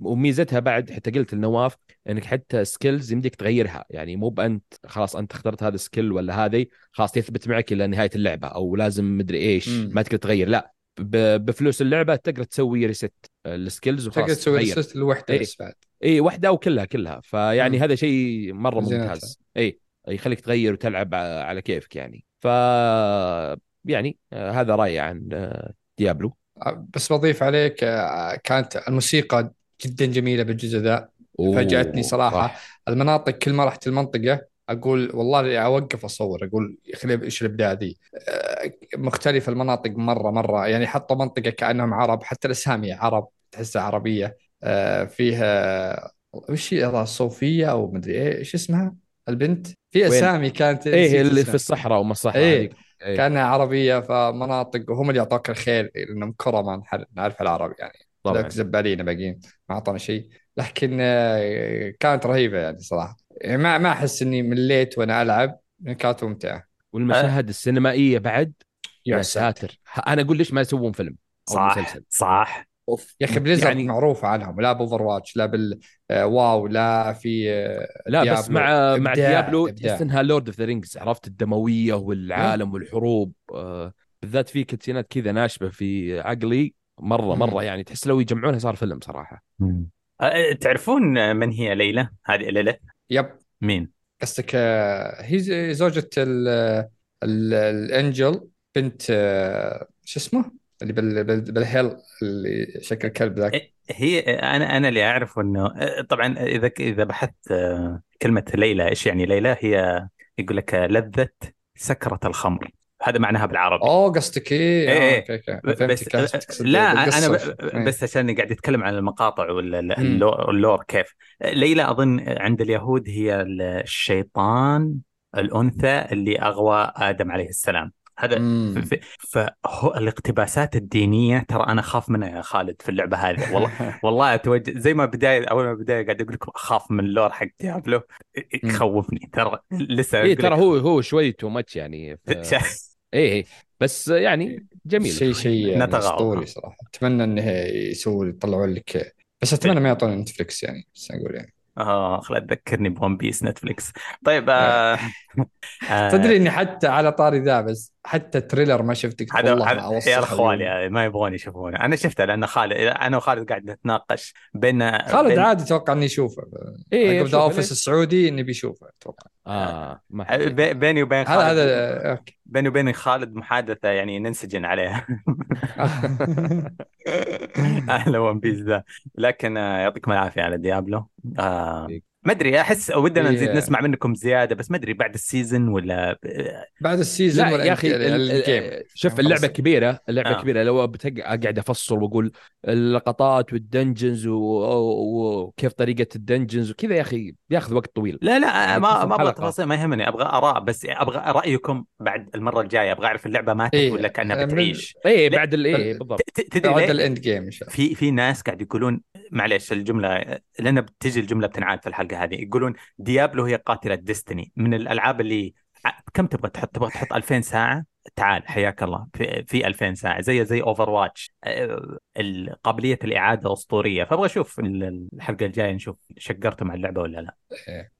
وميزتها بعد حتى قلت لنواف إنك حتى skills يمديك تغيرها. يعني مو بأنت خلاص أنت اخترت هذا ال skill ولا هذه خلاص يثبت معك إلى نهاية اللعبة أو لازم مدري إيش. ما تقدر تغير. لا بفلوس اللعبة تقدر تسوي reset ال skills وخلاص تقدر تسوي reset لوحدة بس بعد. اي واحدة وكلها كلها. فيعني م. هذا شيء مرة ممتاز. اي يخليك تغير وتلعب على كيفك يعني. ف يعني هذا رأيي عن ديابلو. بس بضيف عليك كانت الموسيقى جدا جميلة بالجزء ذا. فاجأتني صراحة. صح. المناطق كل ما رحت المنطقة أقول والله أوقف أصور أقول يا أخي إيش الإبداع ذي؟ آه، مختلف المناطق مره مرة. يعني حطوا منطقة كأنهم عرب حتى الأسامي عرب تحسها عربية. آه، فيها وش هي؟ صوفية أو مدري إيه إيش اسمها؟ البنت؟ في؟ أسامي كانت إيه اللي. في الصحراء وما الصحراء إيه. إيه. كأنها عربية فمناطق وهم اللي يعطوك الخير لأنهم كرما نعرف العرب يعني. طبعا. زبالين باقيين ما أعطونا شيء. لكن آه، كانت رهيبة يعني صراحة. يعني ما ما أحس إني مليت وأنا ألعب. كانت ممتعه والمشاهد السينمائية بعد؟ يا ساتر. أنا أقول ليش ما يسوون فيلم أو صح مسلسل. صح. أوف. يا أخي بليزرد يعني معروفه عنهم. لا ب Overwatch لا بال آه، WoW لا في آه، لا بس ديابلو. مع مع إبداع- ديابلو إبداع. تحس إنها Lord of the Rings عرفت؟ الدموية والعالم والحروب آه، بالذات في cutsceneات كذا ناشبه في عقلي. مرة مم. مرة يعني تحس لو يجمعونها صار فيلم صراحة. أه، تعرفون من هي ليلى؟ هذه ليلى. يب مين؟ قصدك آه، هي زوجة ال ال- الأنجل بنت آه، شو اسمه اللي بال بال بالهيل اللي شكل كلب ذاك إيه، هي أنا أنا اللي اعرفه إنه أه، طبعا إذا إذا بحثت أه، كلمة ليلى إيش يعني ليلى؟ هي يقول لك لذة سكرة الخمر هذا معناها بالعربي أوه قصدك إيه إيه، آه، إيه. أوكي أوكي ب- فهمت بس تقصد لا بالقصة أنا ب- إيه. بس عشان قاعد يتكلم عن المقاطع. وال lore كيف ليلى أظن عند اليهود هي الشيطان الأنثى اللي أغوى آدم عليه السلام هذا مم. ف- ف- فهو الاقتباسات الدينية ترى أنا أخاف منها يا خالد في اللعبة هذه والله والله اتوجه زي ما بداية أول ما بداية قاعد أقول لكم أخاف من ال lore حق ديابلو. يخوفني ترى لسه أقول ترى هو هو شوي too much يعني ف... شا- اي اي بس يعني جميل شيء شيء يعني نتغاضى. أسطوري صراحة. أتمنى إنه يسووا يطلعون لك. بس أتمنى ما يعطون نتفلكس يعني بس أقول يعني. آه خلاص تذكرني One Piece نتفليكس. طيب آه آه. تدري إني حتى على طاري ذا بس حتى trailer ما شفت قلت هذا والله هذا يا إخواني ما يبغون يشوفونه. أنا شفته لأن خالد أنا وخالد قاعد نتناقش بين خالد بين عادي أتوقع إني أشوفه. اي عقب ذا أوفيس السعودي إني بيشوفه أتوقع. آه ما بي- بيني وبين هذا خالد. هذا أوكي. بيني وبين خالد محادثة يعني ننسجن عليها. أهلا ون بيس ذا. لكن آه، يعطيكم العافية على ديابلو. آه ما أدري أحس ودنا نزيد نسمع منكم زيادة بس ما أدري بعد السيزون ولا بعد السيزون لا ولا يا أخي الجيم شوف. اللعبة كبيرة اللعبة آه. كبيرة. لو أقعد أفصل وأقول اللقطات وال dungeons وكيف طريقة ال dungeons وكذا يا أخي بياخذ وقت طويل. لا لا ما ما أبغى. تفاصيل ما يهمني. أبغى آراء بس أبغى رأيكم بعد المرة الجاية. أبغى أعرف اللعبة ماتت إيه، ولا كأنها من- بتعيش. اي بعد اي بالضبط. تدري بعد؟ ال end game في في ناس قاعد يقولون معلش الجملة لأن بتجي الجملة بتنعاد في الحلقة. هذه يقولون ديابلو هي قاتلة ديستني. من الألعاب اللي كم تبغى تحط؟ تبغى تحط 2000 ساعة؟ تعال حياك الله. في, في 2000 ساعة زي زي Overwatch قابلية الإعادة أسطورية. فأبغى أشوف ال- الحلقة الجاية نشوف شطبتم على اللعبة ولا لا.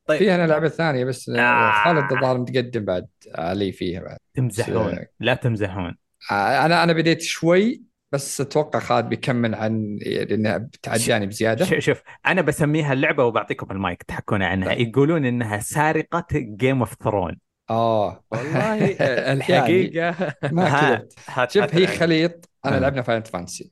طيب. في أنا لعبة ثانية بس آه. خالد الظاهر متقدم بعد علي فيها بعد. تمزحون. لا تمزحون. آه، أنا أنا بديت شوي بس أتوقع خالد بيكمل عن لأنها بتعداني بزيادة. شوف شوف أنا بسميها اللعبة وبعطيكم المايك تحكون عنها. طيب. يقولون إنها سارقة Game of Thrones آه. والله الحقيقة. ما كذبت. هات شوف هي. خليط. أنا. لعبنا فاينل فانتسي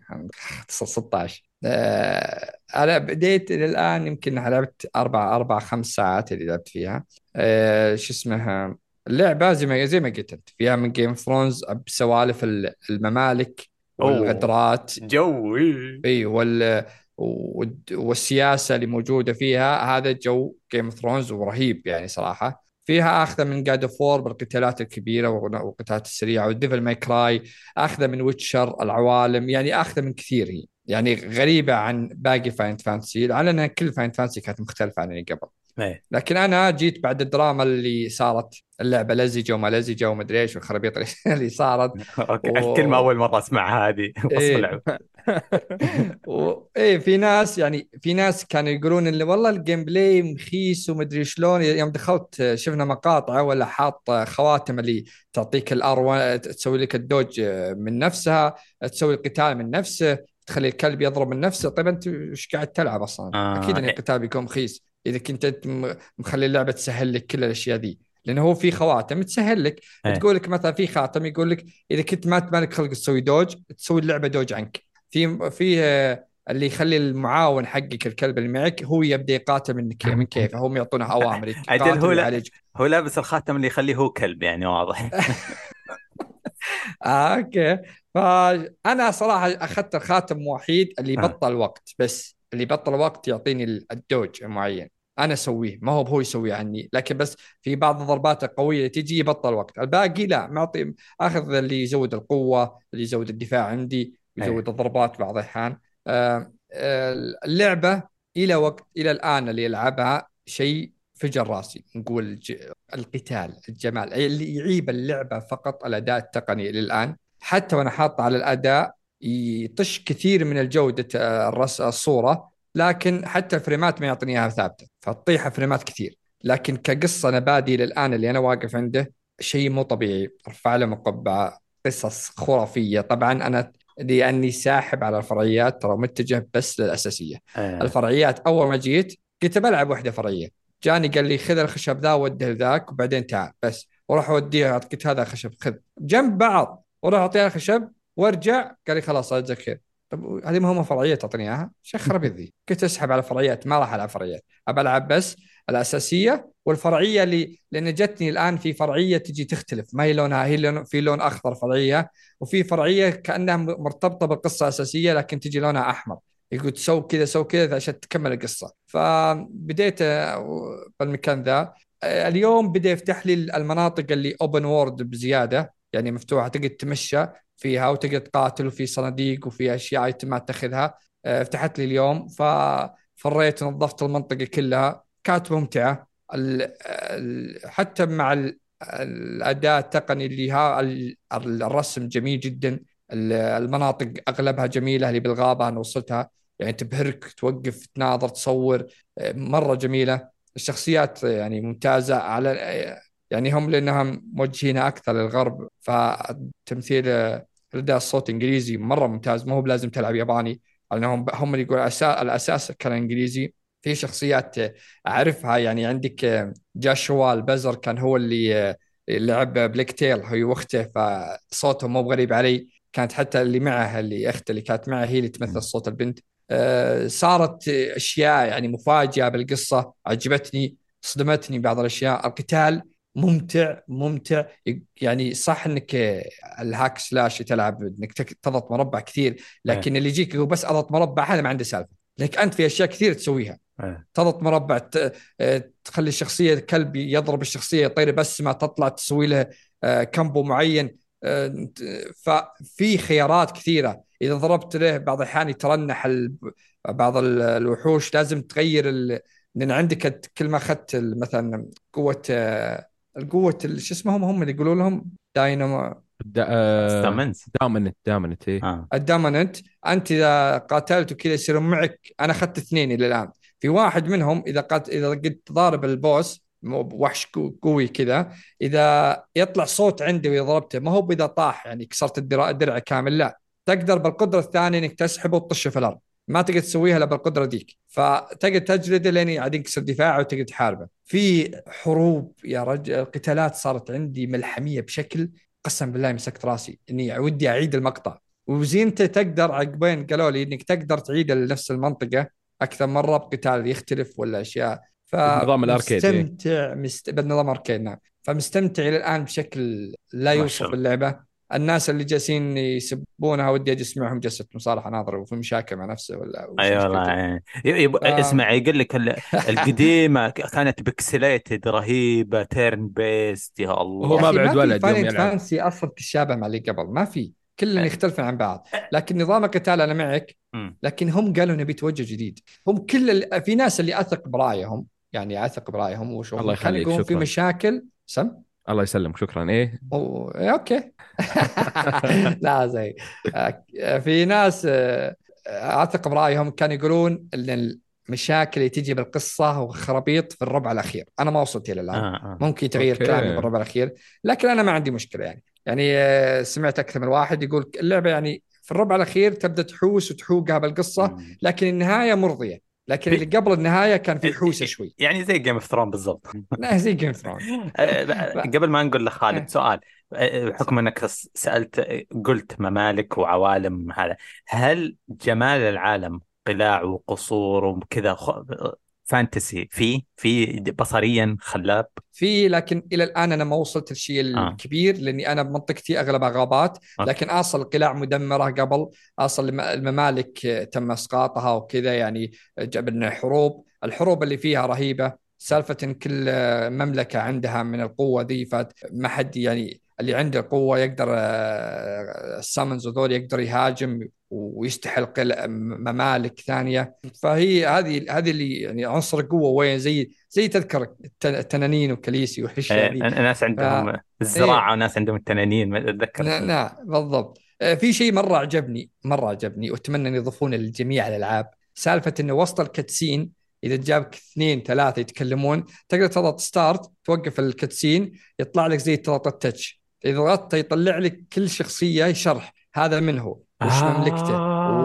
16 آه، أنا بديت إلى الآن يمكن لعبت أربع أربع خمس ساعات اللي لعبت فيها. آه، شو اسمها؟ اللعبة زي ما زي ما قلت أنت فيها من جيم اوف ثرونز بسوالف ال- الممالك. والغدرات جو إي وال والسياسة اللي موجودة فيها هذا جو جيم اوف ثرونز ورهيب يعني صراحة. فيها اخذه من جاد اوف وور بالقتالات الكبيرة والقتالات السريعه والديفل ماي كراي اخذه من Witcher العوالم يعني اخذه من كثير هي. يعني غريبة عن باقي Final Fantasy على ان كل Final Fantasy كانت مختلفة عن اللي قبل. إيه. لكن أنا جيت بعد الدراما اللي صارت اللعبة لزجة وما لزجة ومدري إيش والخرابيط اللي- صارت okay أوه. الكلمة أول مرة أسمعها هذه إيه. اللعبه و... إيه في ناس يعني في ناس كانوا يقولون اللي والله ال gameplay مخيس ومدري شلون يوم دخلت شفنا مقاطع ولا حاط خواتم اللي تعطيك الار تسوي لك ال dodge من نفسها تسوي القتال من نفسه تخلي الكلب يضرب من نفسه طيب أنت إيش قاعد تلعب أصلا؟ آه. أكيد إن القتال بيكون مخيس إذا كنت مخلي اللعبة تسهل لك كل الأشياء ذي. لأنه هو في خواتم تسهل لك. إيه. تقول لك مثلا في خاتم يقول لك إذا كنت ما مالك خلق تسوي dodge تسوي اللعبة dodge عنك. في في آه، اللي يخلي المعاون حقك الكلب اللي معك هو يبدأ يقاتل من كيف من كيفه. هم يعطونه أوامر عدل هو ويعالج هو لابس الخاتم اللي يخليه هو كلب يعني واضح. آه أوكي. فأنا صراحة أخذت الخاتم وحيد اللي آه. يبطل وقت بس اللي يبطل وقت يعطيني الدوج المعين أنا أسويه ما هو هو يسويه عني. لكن بس في بعض الضربات القوية اللي تجي يبطل وقت الباقي لا معطي أخذ اللي يزود القوة اللي يزود الدفاع عندي يزود الضربات بعض الأحيان. آه، آه، اللعبة إلى وقت إلى الآن اللي يلعبها شيء فجر راسي نقول. القتال الجمال. اللي يعيب اللعبة فقط الأداء التقني للان حتى وأنا حاطه على الأداء يطش كثير من الجودة آه، الرس الصورة. لكن حتى الفريمات ما يعطيني إياها ثابتة فتطيح فريمات كثير. لكن كقصة نبادي للان اللي أنا واقف عنده شيء مو طبيعي. ارفع له مقبعة قصص خرافية. طبعا أنا لاني ساحب على الفرعيات ترى متجه بس للأساسية. آه. الفرعيات أول ما جيت قلت بلعب واحدة فرعية. جاني قال لي خذ الخشب ذا وده لذاك وبعدين تعال بس. وراح اوديها قلت هذا خشب خذ. جنب بعض وراح اعطيها الخشب وارجع قال لي خلاص جزاك خير طب هذه ما هم فرعيات تعطيني إياها. شيخ خرابيط ذي كنت اسحب على فرعيات؟ ما راح ألعب فرعيات. أبى ألعب بس الأساسية والفرعية اللي لأن جتني الآن في فرعية تجي تختلف. ما هي لونها هي لون في لون أخضر فرعية وفي فرعية كأنها مرتبطة بالقصة الاساسيه لكن تجي لونها أحمر. يقول سو كذا سو كذا عشان تكمل القصة. فبديت آه، بالمكان ذا. آه، اليوم بدأ يفتح لي المناطق اللي open world بزيادة. يعني مفتوحة تقدر تمشى فيها وتقدر تقاتل وفي صناديق وفي أشياء ايتمات تأخذها. آه، فتحت لي اليوم ففريت ونظفت المنطقة كلها. كانت ممتعة. حتى مع ال- الاداء التقني اللي ها ال- الرسم جميل جدا. ال- المناطق أغلبها جميلة اللي بالغابة أنا وصلتها. يعني تبهرك توقف تناظر تصور. آه، مرة جميلة. الشخصيات يعني ممتازة على يعني هم لأنهم موجهينها أكثر للغرب فتمثيل الاداء الصوت انجليزي مرة ممتاز. ما هو بلازم تلعب ياباني لانهم هم اللي يقول الاساس الأساس كان إنجليزي. في شخصيات أعرفها يعني عندك آه، جاشوا البزر كان هو اللي آه، لعب بليك تيل هو وأخته فصوتهم مو غريب علي. كانت حتى اللي معها اللي أخته اللي كانت معها هي اللي تمثل صوت البنت. آه، صارت أشياء يعني مفاجئة بالقصة عجبتني صدمتني بعض الأشياء. القتال ممتع ممتع. يعني صح إنك الهاك سلاش تلعب إنك تضغط مربع كثير لكن اللي يجيك يقول بس أضغط مربع هذا ما عنده سالفة. لانك أنت في أشياء كثير تسويها. إيه. تضغط مربع آه، تخلي الشخصية كلب يضرب الشخصية يطير بسمه تطلع تسوي له آه، combo معين. آه، ففي خيارات كثيرة. إذا ضربت له بعض الأحيان يترنح بعض ال- الوحوش لازم تغير ال... لأن عندك كل ما أخذت مثلا قوة القوة ال- شو اسمهم هم اللي يقولوا لهم؟ داينامو. دا... آه... استمنت Dominant Dominant إيه. آه. ال Dominant أنت إذا قاتلت وكذا يصيرون معك. أنا أخذت اثنين إلى الآن. في واحد منهم إذا قات إذا قد ضارب البوس مو- وحش قو- قوي كذا إذا يطلع صوت عندي وإذا ضربته ما هو اذا طاح يعني كسرت الدرع كامل لا. تقدر بالقدرة الثانية إنك تسحبه وتطشه في الأرض. ما تقدر تسويها إلا بالقدرة ديك. فتقدر تجلده لين يعاد ينكسر دفاعه وتقدر تحاربه. في حروب يا رجل القتالات صارت عندي ملحمية بشكل قسم بالله مسكت راسي. إني ودي أعيد المقطع. وزينته تقدر عقبين قالوا لي إنك تقدر تعيد نفس المنطقة أكثر مرة بقتال يختلف ولا أشياء. ف بنظام ال arcade، إيه. مستمتع مست... بالنظام arcade نعم. فمستمتع إلى الآن بشكل لا يوصف. اللعبة. الناس اللي جالسين يسبونها ودي أجي اسمعهم جلسة مصالحة ناظرة وفي مشاكل مع نفسه ولا اي مشكلته. والله يعني. ي- يب... آه. اسمع يقول لك ال- القديمة كانت pixelated رهيبة turn based يا الله هو ما بعد يوم Final. Fantasy أصلا تشابه مع اللي قبل ما في كلهم أه. يختلفون عن بعض لكن نظام القتال أنا معك. لكن هم قالوا نبي توجه جديد هم كل ال... في ناس اللي أثق برأيهم يعني أثق برأيهم وشوف الله يخليك، في. مشاكل سم الله يسلمك شكرا. إيه؟ أو... إيه، أوكي. لا زي في ناس آه، أثق برأيهم كانوا يقولون إن المشاكل اللي تجي بالقصة وخرابيط في الربع الأخير. أنا ما وصلت إلى الآن. آه آه. ممكن تغير. كلامي بالربع الأخير لكن أنا ما عندي مشكلة يعني. يعني آه، سمعت أكثر من واحد يقول اللعبة يعني في الربع الأخير تبدأ تحوس وتحوسها بالقصة. لكن النهاية مرضية. لكن اللي قبل النهاية كان في حوسه شوي يعني زي Game of Thrones بالضبط لا زي Game Thrones آه، قبل ما نقول إيه. لخالد سؤال آه، بحكم إنك سألت قلت ممالك وعوالم هذا هل جمال العالم قلاع وقصور وكذا. fantasy في في بصريا خلاب في لكن إلى الآن أنا ما وصلت للشيء آه. الكبير لأني أنا بمنطقتي اغلبها غابات آه. لكن أصل قلاع مدمرة قبل أصل الم- الممالك آه، تم إسقاطها وكذا يعني جبنا حروب الحروب اللي فيها رهيبة سالفة إن كل آه، مملكة عندها من القوة ذي فما حد يعني اللي عنده قوة يقدر آه، السامنز هذول يقدر يهاجم ويستحل قل- ممالك ثانية. فهي هذه هذه اللي يعني عنصر القوة وين؟ زي زي تذكر الت- التنانين و Khaleesi ذي آه، ناس عندهم الزراعة وناس عندهم التنانين ما أتذكر. نعم نعم بالضبط. آه، في شيء مرة عجبني مرة عجبني وأتمنى أن يضيفونه لجميع الألعاب. سالفة انه وسط ال cutscene إذا جابك اثنين ثلاثة يتكلمون تقدر تضغط start توقف ال cutscene يطلع لك زي تضغط ال touch إذا ضغطت يطلع لك كل شخصية شرح. هذا من هو؟ وش آه. مملكته؟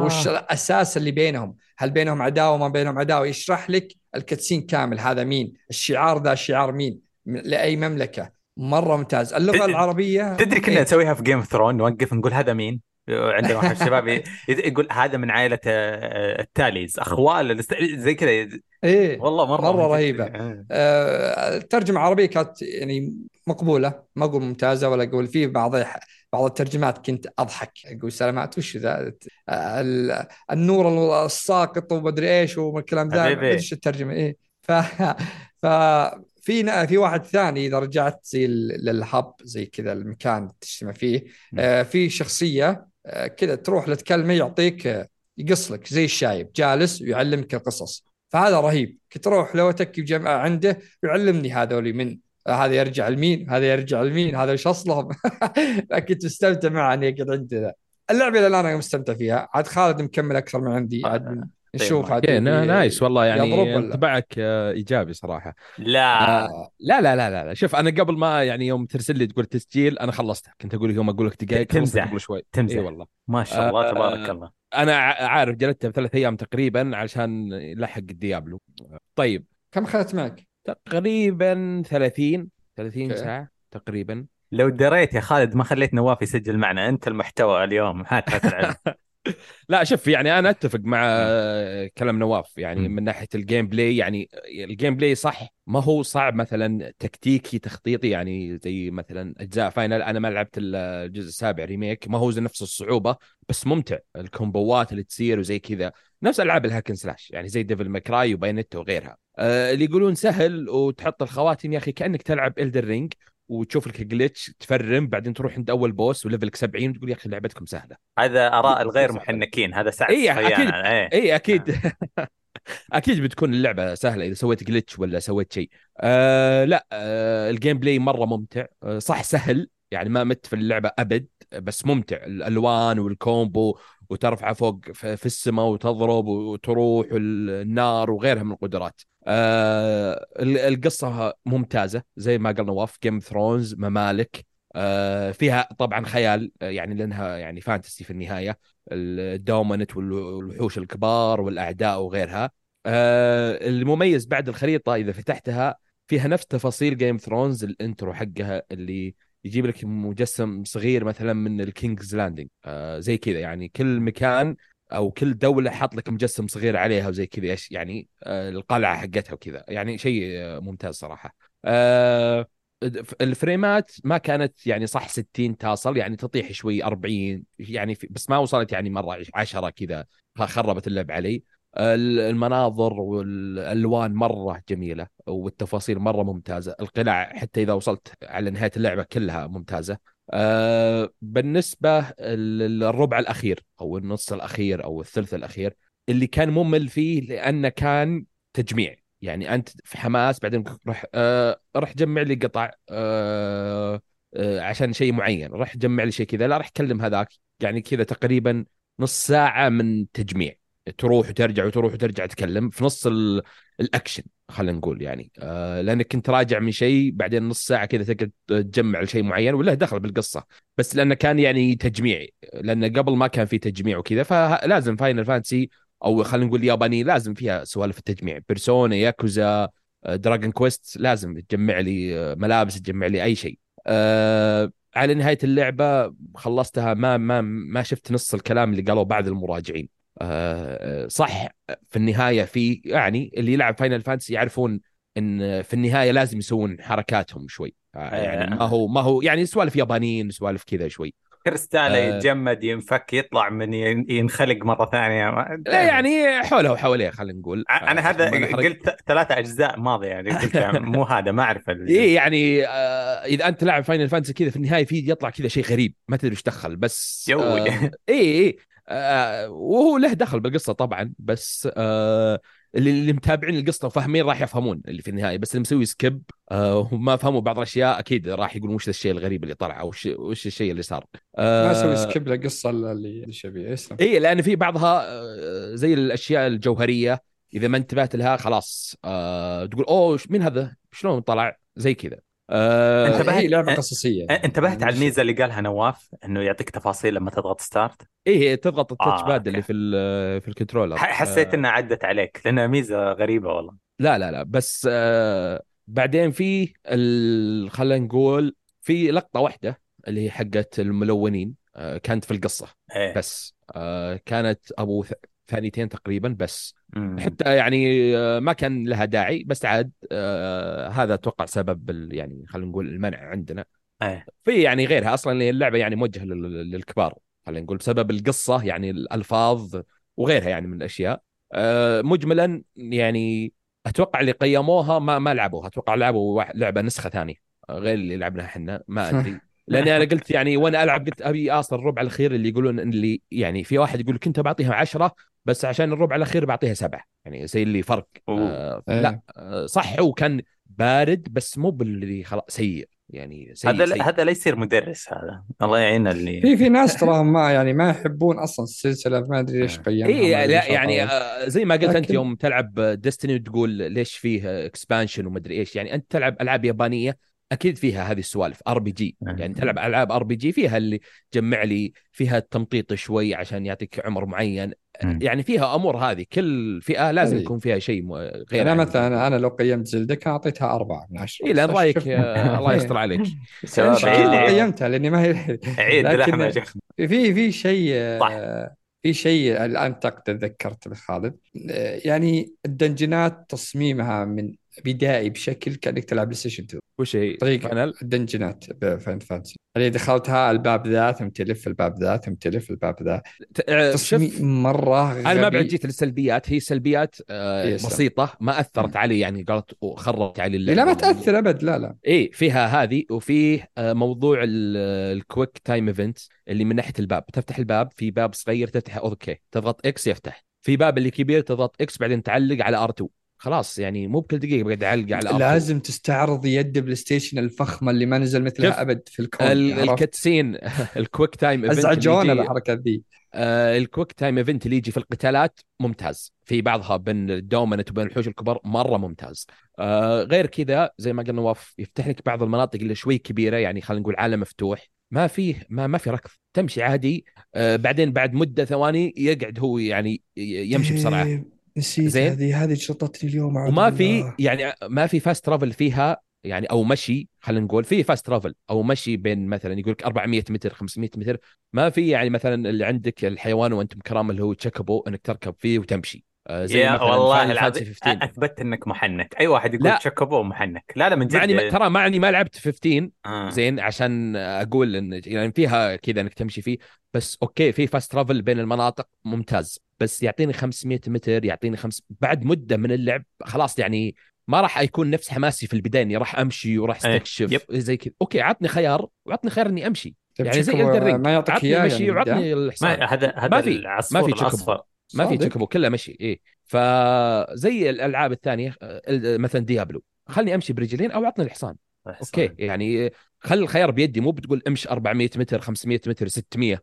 وش الأساس اللي بينهم؟ هل بينهم عداوة؟ ما بينهم عداوة. يشرح لك ال cutscene كامل. هذا مين؟ الشعار ذا شعار مين؟ لأي مملكة. مرة ممتاز. اللغة العربية تدري كنا إيه. نسويها في Game of Thrones نوقف نقول هذا مين؟ عندنا واحد الشباب يقول هذا من عائلة آه، ال Tullys. أخوال الأست- زي كذا. إيه. والله مرة مرة من جد. رهيبة. آه. آه، العربية كانت يعني مقبولة ما أقول ممتازة ولا أقول في بعض بعض الترجمات كنت أضحك. أقول سلامات وش ذا؟ ال- النور الساقط ومدري إيش والكلام ذا حبيبي. إيش الترجمة إيه. ف ف في واحد ثاني إذا رجعت زي للهب زي كذا المكان اللي تجتمع فيه آه، في شخصية آه، كذا تروح له تكلمه يعطيك آه، يقص لك زي الشايب جالس ويعلمك القصص. فهذا رهيب. كنت أروح لو اتكي عنده يعلمني هذول من هذا يرجع لمين؟ هذا يرجع لمين؟ هذا وش أصلهم؟ كنت مستمتع معه اني اقعد عنده ذا. اللعبة اللي الآن أنا مستمتع فيها. عاد خالد مكمل أكثر من عندي. عاد نشوف عاد okay ni- nice والله يعني؟ انطباعك آه، إيجابي صراحة. لا. آه، لا لا لا لا لا. شوف أنا قبل ما يعني يوم ترسل لي تقول تسجيل أنا خلصتها كنت أقول يوم أقول لك دقائق تمزح. قبل شوي. تمزح. اي والله. ما شاء الله آه، تبارك الله. أنا عارف جلدتها بثلاث أيام تقريبا عشان يلحق ال Diablo طيب. كم اخذت معك؟ تقريبا 30 30 okay. ساعة تقريبا. لو دريت يا خالد ما خليت نواف يسجل معنا. أنت المحتوى اليوم. هات هات العلم لا شوف يعني أنا أتفق مع كلام نواف. يعني. من ناحية ال gameplay يعني ال gameplay صح. ما هو صعب مثلا تكتيكي تخطيطي يعني زي مثلا أجزاء Final أنا ما لعبت الجزء السابع remake ما هو زي نفس الصعوبة بس ممتع. الكومبوات اللي تصير وزي كذا. نفس ألعاب ال hack and slash يعني زي Devil May Cry و Bayonetta وغيرها. آه اللي يقولون سهل وتحط الخواتم يا أخي كأنك تلعب Elden Ring وتشوف لك glitch تفرم بعدين تروح عند أول boss و level ك 70 وتقول يا أخي لعبتكم سهلة. هذا آراء الغير محنكين هذا سعد إيه، صفيان. أكيد. إيه. اي أكيد. أكيد بتكون اللعبة سهلة إذا سويت glitch ولا سويت شيء. آه لا آه ال gameplay مرة ممتع. آه صح سهل. يعني ما مت في اللعبة أبد بس ممتع. الألوان وال combo وترفع فوق في السماء وتضرب وتروح النار وغيرها من القدرات. آه ال- القصة ممتازة زي ما قال نواف Game Thrones ممالك. آه فيها طبعا خيال آه، يعني لأنها يعني fantasy في النهاية. ال Dominant والوحوش الكبار والأعداء وغيرها. آه المميز بعد الخريطة إذا فتحتها فيها نفس تفاصيل Game Thrones ال intro حقها اللي يجيب لك مجسم صغير مثلا من ال King's Landing آه زي كذا يعني كل مكان أو كل دولة حاط لك مجسم صغير عليها وزي كذا يعني آه القلعة حقتها وكذا. يعني شيء آه ممتاز صراحة. آه الفريمات ما كانت يعني صح 60 تصل يعني تطيح شوي 40 يعني بس ما وصلت يعني مرة 10 كذا خربت اللعب علي. المناظر والألوان مرة جميلة والتفاصيل مرة ممتازة. القلاع حتى إذا وصلت على نهاية اللعبة كلها ممتازة. آه، بالنسبة ال- الربع الأخير أو النص الأخير أو الثلث الأخير اللي كان ممل فيه لأنه كان تجميع. يعني أنت في حماس بعدين روح آه روح جمع لي قطع آه عشان شيء معين. روح جمع لي شيء كذا لا راح كلم هذاك. يعني كذا تقريبا نص ساعة من تجميع. تروح وترجع وتروح وترجع تكلم في نص ال- الأكشن خلينا نقول يعني. آه لأنك كنت راجع من شيء بعدين نص ساعة كذا تقعد تجمع لشيء معين وله دخل بالقصة. بس لأنه كان يعني تجميعي لأنه قبل ما كان في تجميع وكذا فلازم Final Fantasy أو خلينا نقول ياباني لازم فيها سوالف التجميع. Persona Yakuza Dragon Quest لازم تجمع لي آه، ملابس تجمع لي أي شيء. أه على نهاية اللعبة خلصتها ما ما ما شفت نص الكلام اللي قالوه بعض المراجعين. آه، صح في النهاية في يعني اللي يلعب Final Fantasy يعرفون إن في النهاية لازم يسوون حركاتهم شوي آه، يعني ما هو ما هو يعني سوالف يابانيين سوالف كذا شوي كريستاله آه. يتجمد ينفك يطلع من ين- ينخلق مرة ثانية لا يعني حوله وحواليه خلينا نقول ع- أنا آه، هذا. قلت ثلاثة أجزاء ماضيه يعني قلت مو هذا ما أعرف إيه يعني آه إذا أنت لاعب Final Fantasy كذا في النهاية في يطلع كذا شيء غريب ما تدري إيش دخل بس. آه إيه إيه آه وهو له دخل بالقصة طبعا بس آه اللي, اللي متابعين القصة وفاهمين راح يفهمون اللي في النهاية بس اللي مسوي skip آه وما فهموا بعض الأشياء أكيد راح يقولون وش الشيء الغريب اللي طلع أو وش, وش الشيء اللي صار آه ما أسوي skip للقصة اللي إيش ابي إي لأن في بعضها آه، زي الأشياء الجوهرية إذا ما انتبهت لها خلاص آه تقول أوه مين هذا؟ شلون طلع؟ زي كذا آه انتبهت- هي لعبة قصصية. انتبهت على الميزة اللي قالها نواف إنه يعطيك تفاصيل لما تضغط start إيه تضغط ال touch آه، pad. اللي في في ال controller حسيت آه، إنها عدت عليك لأنها ميزة غريبة والله. لا لا لا بس آه بعدين في خلينا نقول في لقطة واحدة اللي هي حقت الملونين آه كانت في القصة إيه. بس آه كانت أبو ثانيتين تقريبا بس. مم. حتى يعني آه، ما كان لها داعي بس عاد آه هذا أتوقع سبب يعني خلينا نقول المنع عندنا. إيه. في يعني غيرها أصلا اللعبة يعني موجهة لل- للكبار خلينا نقول بسبب القصة يعني الألفاظ وغيرها يعني من الأشياء. آه، مجملا يعني أتوقع اللي قيموها ما ما لعبوها. أتوقع لعبوا لعبة نسخة ثانية غير اللي لعبناها إحنا ما أدري. لأني أنا قلت يعني وأنا ألعب قلت أبي آصل الربع الأخير اللي يقولون اللي يعني في واحد يقول كنت بعطيها عشرة بس عشان الربع الأخير بعطيها سبعة يعني زي اللي فرق. آه إيه. لا آه، صح هو كان بارد بس مو باللي خلاص سيء يعني سيء هذا سيء. هذا لا يصير مدرس هذا الله يعين اللي في في ناس تراهم ما يعني ما يحبون أصلا السلسلة ما أدري ليش آه. قيمها اي لا يعني. آه، زي ما قلت أنت لكن- يوم تلعب Destiny وتقول ليش فيه expansion ومدري إيش يعني أنت تلعب ألعاب يابانية أكيد فيها هذه السوالف RPG. يعني تلعب ألعاب RPG فيها اللي جمع لي فيها التمطيط شوي عشان يعطيك عمر معين. مم. يعني فيها أمور هذه كل فئة لازم هذه. يكون فيها شيء غير أنا عن- مثلا أنا لو قيمت Zelda كان أعطيتها أربعة من عشرة. اي لأن رأيك الله يستر عليك. قيمتها لأني ما هي عيد لحمة يا شيخ. في في شيء. آه، في شيء الآن تق- تذكرت خالد. يعني الدنجنات تصميمها من بدائي بشكل كأنك تلعب PlayStation 2 وش هي؟ طريقة Final الدنجنات ب Final Fantasy اللي دخلتها الباب ذا ثم تلف الباب ذا ثم تلف الباب ذا. آه، شوف تصميم مرة أنا ما بعد غبي. جيت للسلبيات هي سلبيات آه، إيه،. بسيطة ما أثرت علي يعني قالت خربت علي لا ما تأثر أبد لا لا. إيه فيها هذه وفيه آه، موضوع ال- ال quick time event اللي من ناحية الباب. تفتح الباب في باب صغير تفتح أوكي. تضغط X يفتح. في باب اللي كبير تضغط X بعدين تعلق على R2 خلاص يعني مو بكل دقيقة بقعد أعلق على R2 لازم تستعرض يد PlayStation الفخمة اللي ما نزل مثلها أبد في الكون ال- عرفت؟ ال cutscene ال quick time event أزعجونا الحركة ذي. آه، ال quick time event اللي يجي في القتالات ممتاز. في بعضها بين ال Dominant وبين الوحوش الكبار مرة ممتاز. آه، غير كذا زي ما قال نواف يفتح لك بعض المناطق اللي شوي كبيرة يعني خلينا نقول عالم مفتوح. ما فيه ما ما في ركض. تمشي عادي. آه، بعدين بعد مدة ثواني يقعد هو يعني يمشي بسرعة. إيه، نسيت زين. هذه هذه شطتني اليوم وما في. يعني ما في fast travel فيها يعني أو مشي خلينا نقول في fast travel أو مشي بين مثلا يقول لك 400 متر 500 متر ما في يعني مثلا اللي عندك الحيوان وانت مكرم اللي هو Chocobo إنك تركب فيه وتمشي آه، زي يا والله العظيم Fantasy 15 أثبت إنك محنك أي واحد يقول لا. تشكبو محنك لا لا من جد معني ما ترى معني ما لعبت 15 آه. زين عشان أقول إن يعني فيها كذا إنك تمشي فيه بس أوكي في فاست ترافل بين المناطق ممتاز بس يعطيني 500 متر يعطيني خمس بعد مدة من اللعب خلاص يعني ما راح يكون نفس حماسي في البداية إني راح أمشي وراح إيه، أستكشف يب. زي كذا أوكي عطني خيار وعطني خيار إني أمشي طيب يعني زي Ring. ما يعطيك إياه مشي يعني وعطني؟ الحصان ما هذا هذا ما في- العصفور ما في تشكبو. الأصفر ما في؟ Chocobo كلها مشي إيه فزي الألعاب الثانية مثلا Diablo خلني أمشي برجلين أو عطني الحصان أوكي يعني خلي الخيار بيدي مو بتقول امشي 400 متر 500 متر 600 آه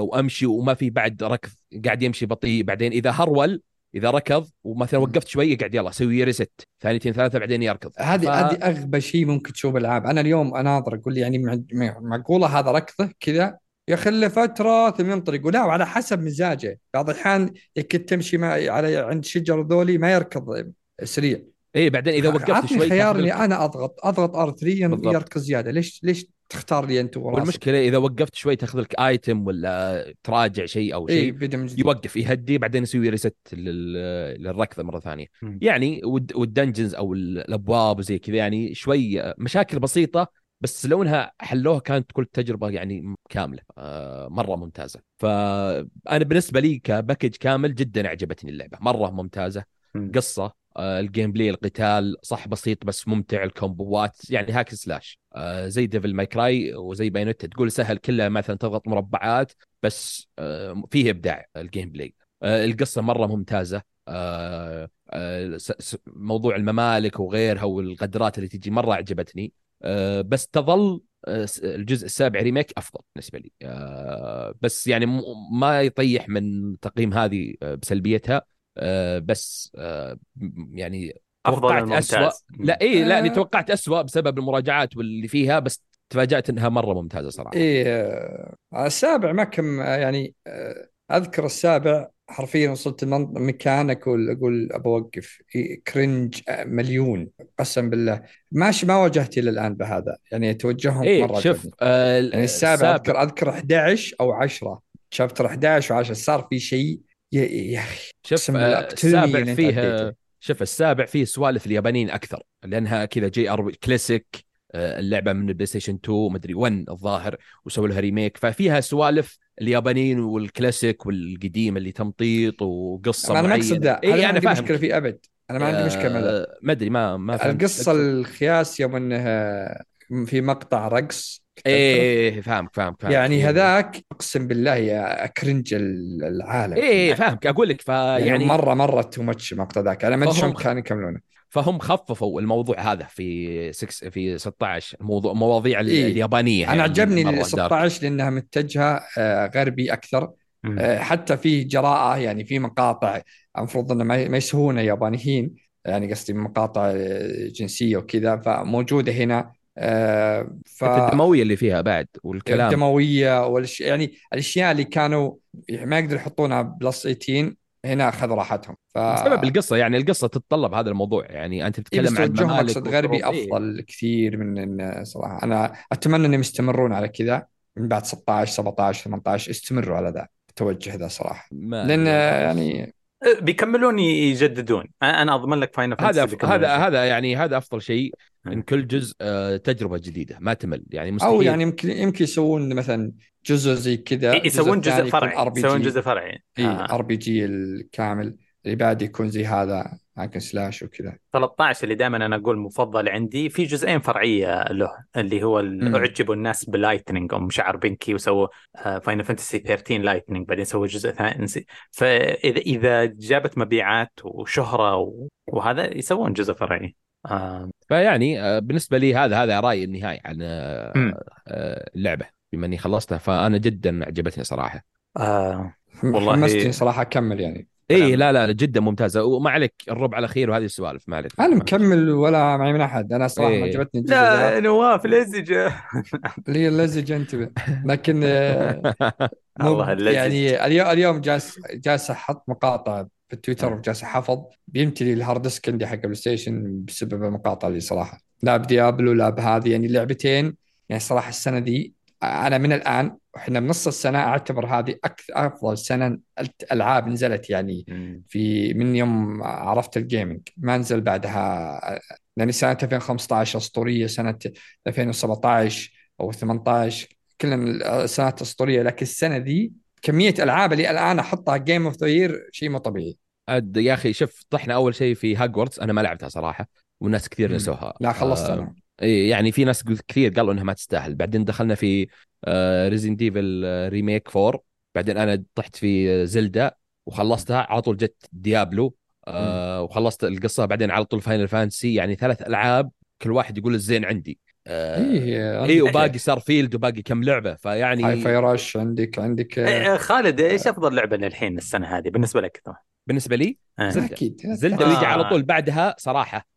وامشي وما في بعد ركض قاعد يمشي بطيء. بعدين إذا هرول إذا ركض ومثلا. وقفت شوي يقعد يلا سوي reset ثانيتين ثلاثة بعدين يركض. هذه ف- هذه أغبى شيء ممكن تشوف العاب أنا اليوم اناظر أقول يعني مع- مع- معقولة هذا ركضه كذا؟ يخلي فترة ثم ينطلق ولا وعلى حسب مزاجه. بعض الاحيان يمكن تمشي على عند شجر ذولي ما يركض سريع. إيه بعدين إذا وقفت شوي خيار إني أنا اضغط أضغط R 3 بالضبط. يركض زيادة. ليش ليش تختار لي أنت وراسك. والمشكلة إذا وقفت شوي تأخذ لك item ولا تراجع شيء أو اي شيء بدا من جديد يوقف يهدي بعدين يسوي reset للركضة مرة ثانية. مم. يعني والد- وال dungeons أو ال- الأبواب وزي كذا يعني شوي مشاكل بسيطة بس لو انها حلوها كانت تكون تجربة يعني كاملة آه، مرة ممتازة. فأنا بالنسبة لي ك package كامل جدا عجبتني اللعبة مرة ممتازة. مم. قصة ال gameplay القتال صح بسيط بس ممتع الكومبوات يعني hack slash. آه، زي Devil May Cry وزي Bayonetta. تقول سهل كلها مثلا تضغط مربعات بس آه، فيه إبداع ال gameplay. آه، القصة مرة ممتازة. آه، آه، موضوع الممالك وغيرها والغدرات اللي تجي مرة عجبتني. آه، بس تظل آه، الجزء السابع remake أفضل بالنسبة لي. آه، بس يعني ما يطيح من تقييم هذه آه، بسلبيتها. آه، بس آه، يعني أفضل توقعت من اسوء لا اي لا آه. اني توقعت اسوء بسبب المراجعات واللي فيها بس تفاجأت إنها مرة ممتازة صراحة. اي آه، السابع ما كم آه، يعني آه، أذكر السابع حرفيا وصلت مكان أقول أقول أوقف. إيه، cringe آه، مليون قسم بالله. ماشي ما واجهت إلى الآن بهذا. يعني توجههم إيه مرة شوف. آه يعني السابع أذكر أذكر 11 أو 10 chapter 11 و10 صار في شيء يا يا أخي شوف آه السابع فيه. شوف السابع فيه سوالف اليابانيين أكثر لأنها كذا JR classic آه، اللعبة من البلاي ستيشن 2 مدري 1 الظاهر وسووا لها remake. ففيها سوالف اليابانيين والكلاسيك والقديم اللي تمطيط وقصة أنا ما أقصد ذا إي هذا ما أنا عندي مشكلة فيه أبد. أنا ما عندي مشكلة آه، ما أدري ما ما. القصة الخياس يوم انه في مقطع رقص إيه فاهمك فاهمك فاهمك يعني إيه. هذاك أقسم بالله يا cringe ال- العالم إيه فاهمك أقول لك يعني, فيعني مرة مرة too much المقطع ذاك أنا ما أدري شلون كانوا يكملونه فهم خففوا الموضوع هذا في 6 في 16 موضوع مواضيع إيه. اليابانية أنا يعني عجبني ال dark. 16 لأنها متجهة آه، غربي أكثر مم. آه، حتى في جراءة يعني في مقاطع المفروض إنه ما يسهون يابانيين يعني قصدي مقاطع آه، جنسية وكذا فموجودة هنا ف حتى الدموية اللي فيها بعد والكلام الدموية والش... يعني الأشياء اللي كانوا ما يقدروا يحطونها plus 18 هنا اخذوا راحتهم ف بسبب القصة يعني القصة تتطلب هذا الموضوع يعني أنت إيه تتكلم عن توجههم أقصد غربي. إيه. أفضل كثير من إن صراحة أنا أتمنى إنهم يستمرون على كذا من بعد 16 17 18 استمروا على ذا التوجه ذا صراحة لأن. يعني بيكملون يجددون. أنا أضمن لك فاينل هذا هذا هذا يعني هذا أفضل شيء إن. كل جزء آه، تجربة جديدة ما تمل. يعني مستحيل. أو يعني يمكن يمكن يسوون مثلا جزء زي كذا يسوون جزء فرعي. يسوون جزء فرعي. إي. ار بي جي الكامل. اللي بعد يكون زي هذا. هاكن سلاش وكذا 13 اللي دائما أنا أقول مفضل عندي في جزئين فرعية له اللي هو. أعجبوا الناس بلايتنينج ام شعر بنكي وسووا Final Fantasy 13 Lightning بعدين سووا جزء ثاني فإذا إذا جابت مبيعات وشهرة وهذا يسوون جزء فرعي آه. فيعني بالنسبة لي هذا هذا رأيي النهائي عن آه،. آه، اللعبة بما إني خلصتها فأنا جدا عجبتني صراحة آه. والله- حمستني صراحة أكمل يعني اي لا لا جدا ممتازة. وما عليك الربع الأخير وهذه السوالف ما عليك. أنا مكمل ولا معي من أحد. أنا صراحة إيه. عجبتني لا نواف لزجه اللي هي اللزج انتبه لكن آه، مو- الله اللزج. يعني اليوم اليوم جالس جالس أحط مقاطع في التويتر آه. وجالس أحفظ. بيمتلي ال hard disk عندي حق ال PlayStation بسبب المقاطع اللي صراحة. لا ب Diablo لا بهذه يعني لعبتين. يعني صراحة السنة دي أنا من الآن وإحنا بنص السنة أعتبر هذه أكثر أفضل سنة ألعاب نزلت يعني. في من يوم عرفت ال gaming ما نزل بعدها يعني سنة 2015 أسطورية سنة 2017 أو 18 كلها سنوات أسطورية. لكن السنة دي كمية ألعاب اللي الآن أحطها game of the year شيء مو طبيعي. أد- يا أخي شوف طحنا أول شيء في هاجورتس أنا ما لعبتها صراحة والناس كثير. نسوها. لا خلصت آه، يعني في ناس كثير قالوا إنها ما تستاهل. بعدين دخلنا في Resident Evil remake 4 بعدين أنا طحت في زلدا وخلصتها. على طول جت Diablo آه وخلصت القصة. بعدين على طول Final Fantasy يعني ثلاث ألعاب كل واحد يقول الزين عندي. آه إيه إي وباقي Starfield وباقي كم لعبة. هاي فيعني فاي rush عندك عندك آه، إيه، خالد إيش أفضل لعبة للحين السنة هذه بالنسبة لك؟ طبعا بالنسبة لي آه. زلدة. زلدة آه. ويجي على طول بعدها صراحة. آه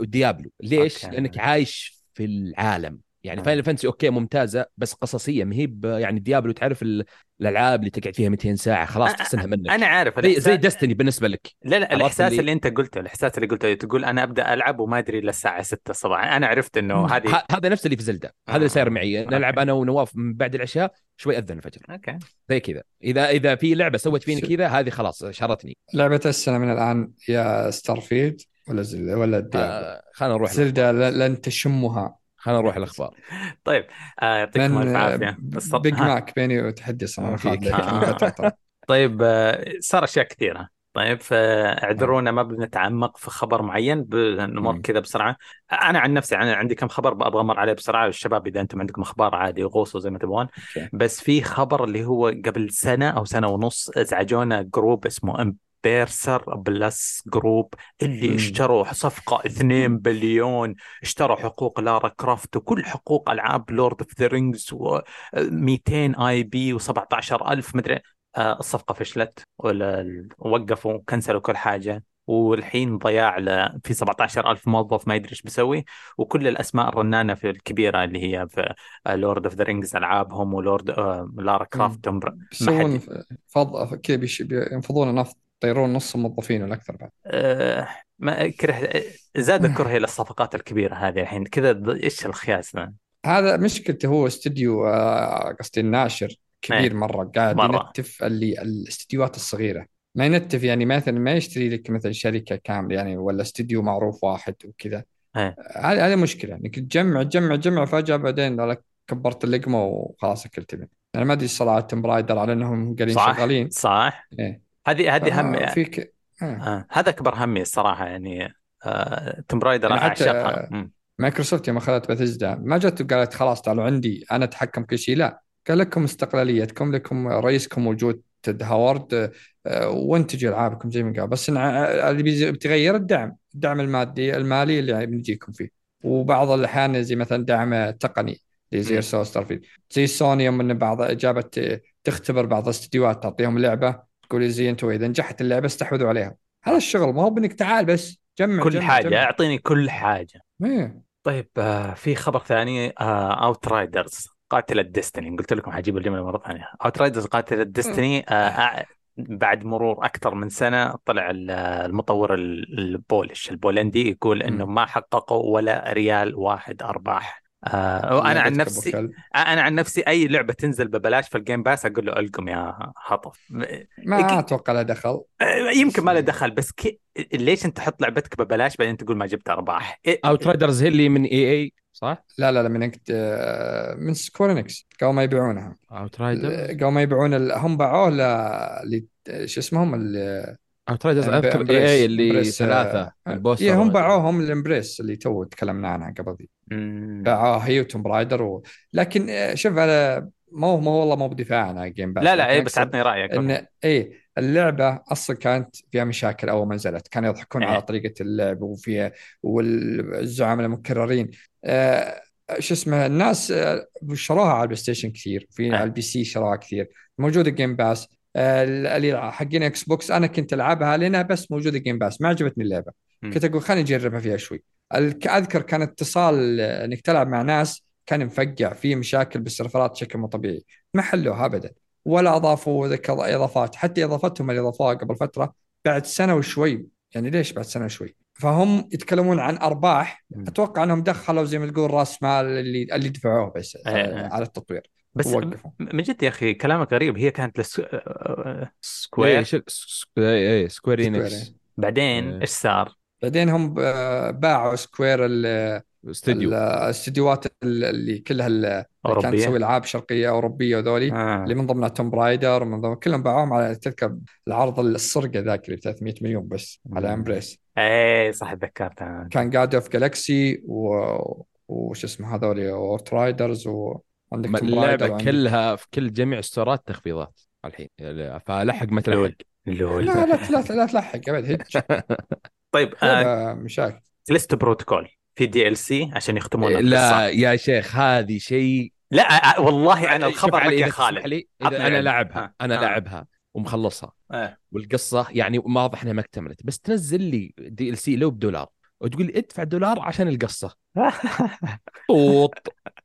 و Diablo ليش؟ أوكي. لأنك عايش في العالم. يعني آه. Final Fantasy أوكي ممتازة بس قصصية ما هي يعني Diablo تعرف ال- الألعاب اللي تقعد فيها 200 ساعة خلاص تحسنها منك. أنا عارف. زي زي Destiny بالنسبة لك. لا لا الإحساس اللي- اللي... أنت قلته الإحساس اللي قلته تقول أنا أبدأ ألعب وما أدري إلا الساعة 6 الصباح. أنا عرفت إنه هذه هذا نفس اللي في زلدة. هذا اللي صاير معي نلعب أنا ونواف من بعد العشاء شوي أذن الفجر. okay. زي كذا. اذا إذا في لعبة سوت فيني كذا هذه خلاص شرتني. لعبة السنة من الآن يا Starfield. ولا زل ولا آه خلينا نروح زلدة لن تشمها خلينا نروح الأخبار. طيب آه، يعطيكم ألف عافية. بيج. ماك بيني وتحدي صراحة فيك. فيك آه. طيب آه، صار أشياء كثيرة. طيب فاعذرونا ما بنتعمق في خبر معين بنمر. كذا بسرعة. أنا عن نفسي أنا عندي كم خبر أبغى أمر عليه بسرعة. والشباب إذا أنتم عندكم أخبار عادي غوصوا زي ما تبغون. بس في خبر اللي هو قبل سنة أو سنة ونص ازعجونا جروب اسمه امبيرسر بلس جروب اللي مم. اشتروا صفقة 2 بليون اشتروا حقوق Lara Croft وكل حقوق ألعاب Lord of the Rings و200 IP و17000 مدري آه، الصفقة فشلت ولا وقفوا كنسلوا كل حاجة. والحين ضياع ل... في 17000 موظف ما يدري إيش بيسوي. وكل الأسماء الرنانة في الكبيرة اللي هي في Lord of the Rings ألعابهم ولورد آه، Lara Croft. ما يسوون حد فض كذا بينفضون نفط يطيرون نص الموظفين والاكثر بعد آه، ما كره زاد كرهي للصفقات الكبيرة هذه الحين كذا إيش الخياس ذا؟ هذا مشكلته هو استوديو آه، قصدي الناشر كبير إيه. مرة قاعد مرة. ينتف اللي الاستديوهات الصغيرة ما ينتف يعني مثلا ما يشتري لك مثلا شركة كاملة يعني ولا استوديو معروف واحد وكذا إيه. هذه هذه مشكلة إنك تجمع تجمع تجمع فجأة بعدين كبرت اللقمة وخلاص أكلت منه أنا ما أدري صراحة Tomb Raider على إنهم قاعدين صح شغالين صح إيه. هذه هذه هم آه، فيك آه. آه. هذا أكبر همي الصراحة يعني. آه... Tomb Raider يعني حتى- مم. مايكروسوفت يوم أخذت بثزدا ما جت وقالت خلاص تعالوا عندي أنا أتحكم كل شيء لا. قال لكم استقلاليتكم لكم رئيسكم موجود Todd Howard آه، وانتجوا ألعابكم زي ما قال بس اللي بتغير الدعم الدعم المادي المالي اللي بنجيكم فيه. وبعض الأحيان زي مثلا دعم تقني زي Starfield زي سوني يوم إن بعض جابت آه، تختبر بعض الاستديوهات تعطيهم لعبة تقول زي أنتم إذا نجحت اللعبة استحوذوا عليها هذا الشغل ما هو بإنك تعال بس جمع كل جمع حاجة جمع. أعطيني كل حاجة إيه. طيب آه في خبر ثاني Outriders قاتل ال Destiny قلت لكم حجيب الجملة مرة ثانية Outriders قاتل ال Destiny آه بعد مرور أكثر من سنة طلع ال- المطور ال- ال Polish البولندي يقول إنه. ما حققوا ولا ريال واحد أرباح آه وأنا عن نفسي. أنا عن نفسي أي لعبة تنزل ببلاش في ال Game Pass أقول له ألقم يا هطف ما أتوقع له دخل. آه، يمكن ما له دخل بس كي... ليش أنت تحط لعبتك ببلاش بعدين تقول ما جبت أرباح؟ إيه- Outriders هي اللي من EA صح؟ لا لا لا من أكت... آه، من Square Enix قبل ما يبيعونها. Outriders قبل ما يبيعون ال... هم باعوه ل ل- شو اسمهم ال... Riders Emb- أذكر اي اي اللي ثلاثة آه، البوستر إيه هم باعوهم ال Embracer اللي تو تكلمنا عنها قبل ذي. باعوها هي و Tomb Raider و... لكن آه، شوف أنا مو مو والله مو بدفاع عن Game Pass لا لا اي بس عطني رأيك إن إيه اللعبة أصلا كانت فيها مشاكل أول ما نزلت. كانوا يضحكون إيه. على طريقة اللعب وفيها والزعماء المكررين. آه شو اسمه الناس آه، شروها على ال PlayStation كثير. في إيه. على ال PC شروها كثير. موجودة Game Pass آه اللي حقين Xbox أنا كنت ألعبها لأنها بس موجودة Game Pass ما عجبتني اللعبة. كنت أقول خليني أجربها فيها شوي. أذكر كان اتصال إنك تلعب مع ناس كان مفقع فيه مشاكل بالسيرفرات بشكل مو طبيعي ما حلوها ابدا ولا أضافوا إضافات حتى إضافتهم اللي أضافوها قبل فترة بعد سنة وشوي يعني ليش بعد سنة وشوي؟ فهم يتكلمون عن أرباح. أتوقع أنهم دخلوا زي ما تقول رأس مال اللي اللي دفعوه بس إيه. على التطوير بس من جد يا أخي كلامك غريب هي كانت لس... آه، اي سكوير اي Square Enix Square، بعدين إيه. إيش صار؟ بعدين هم ب- باعوا Square استوديو الاستديوهات اللي كلها اللي كانت تسوي ألعاب شرقية أوروبية وذولي آه. اللي من ضمنها Tomb Raider ومن ضمن كلهم باعوهم على تذكر العرض السرقة ذاك اللي ب 300 مليون بس على مم. Embracer إيه صح تذكرت. كان Guardians of Galaxy و... وش اسمه هذول Outriders وعندك Tomb اللعبة وعندك- كلها في كل جميع الستورات تخفيضات الحين. فلحق ما تلحق لول. لا لا لا لا تلحق أبد هج طيب آه مشاكل. Callisto Protocol. في DLC عشان يختمون لا القصة يا شيخ هذه شيء لا والله أنا الخبر لك يا خالد لي أنا. لاعبها آه. أنا آه. لاعبها ومخلصها آه. والقصة يعني واضح إنها ما اكتملت بس تنزل لي DLC لو بدولار وتقول لي ادفع دولار عشان القصة طوط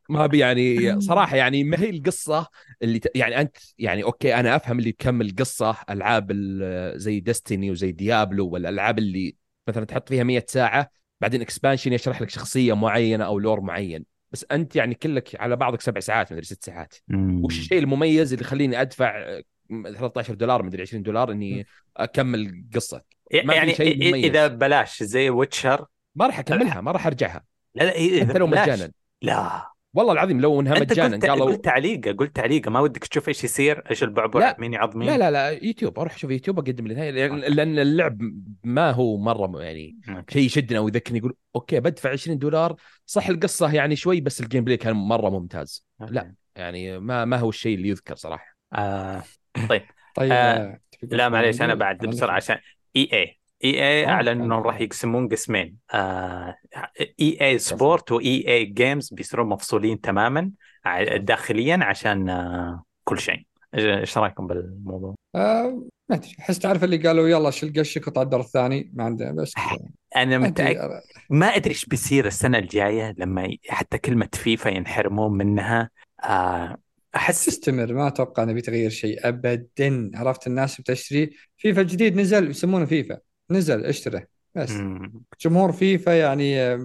ما بي يعني صراحة يعني ما هي القصة اللي ت... يعني أنت يعني okay أنا أفهم اللي تكمل قصه ألعاب ال- زي Destiny وزي Diablo والألعاب اللي مثلا تحط فيها 100 ساعة بعدين expansion يشرح لك شخصية معينة أو lore معين. بس أنت يعني كلك على بعضك سبع ساعات مدري ست ساعات. وش الشيء المميز اللي يخليني أدفع آه، 13 دولار مدري 20 دولار إني أكمل قصة؟ ما في يعني شيء مميز. إذا بلاش زي Witcher ما راح أكملها ما راح أرجعها. لا لا إذا حتى لو بلاش. مجانا. لا. والله العظيم لو انها مجانا قلت قالوا قلت تعليقه قلت تعليقه ما ودك تشوف إيش يصير إيش البعبع لا. مين يعض مين لا لا لا يوتيوب أروح أشوف يوتيوب أقدم للنهايه لأن اللعب ما هو مرة يعني. شيء يشدنا ويذكرني يقول okay بدفع 20 دولار صح القصة يعني شوي بس ال gameplay كان مرة ممتاز لا. يعني ما ما هو الشيء اللي يذكر صراحة آه. طيب طيب آه، آه، لا معليش؟ أنا بعد؟ بسرعة عشان إي اي إي إي أعلن إنهم. راح يقسمون قسمين. آه، EA Sport و EA Games بيصيرون مفصولين تماما داخليا عشان آه، كل شيء. إيش رأيكم بالموضوع؟ آه، ما أدري. أحس تعرف اللي قالوا يلا شيل قشك وطلع الدور الثاني ما عنده بس. أنا أدري. ما أدري إيش بيصير السنة الجاية لما حتى كلمة فيفا ينحرمون منها. آه، أحس تستمر. ما أتوقع إنه بيتغير شيء ابدا. عرفت الناس بتشتري فيفا جديد نزل يسمونه فيفا. نزل اشتره بس مم. جمهور فيفا يعني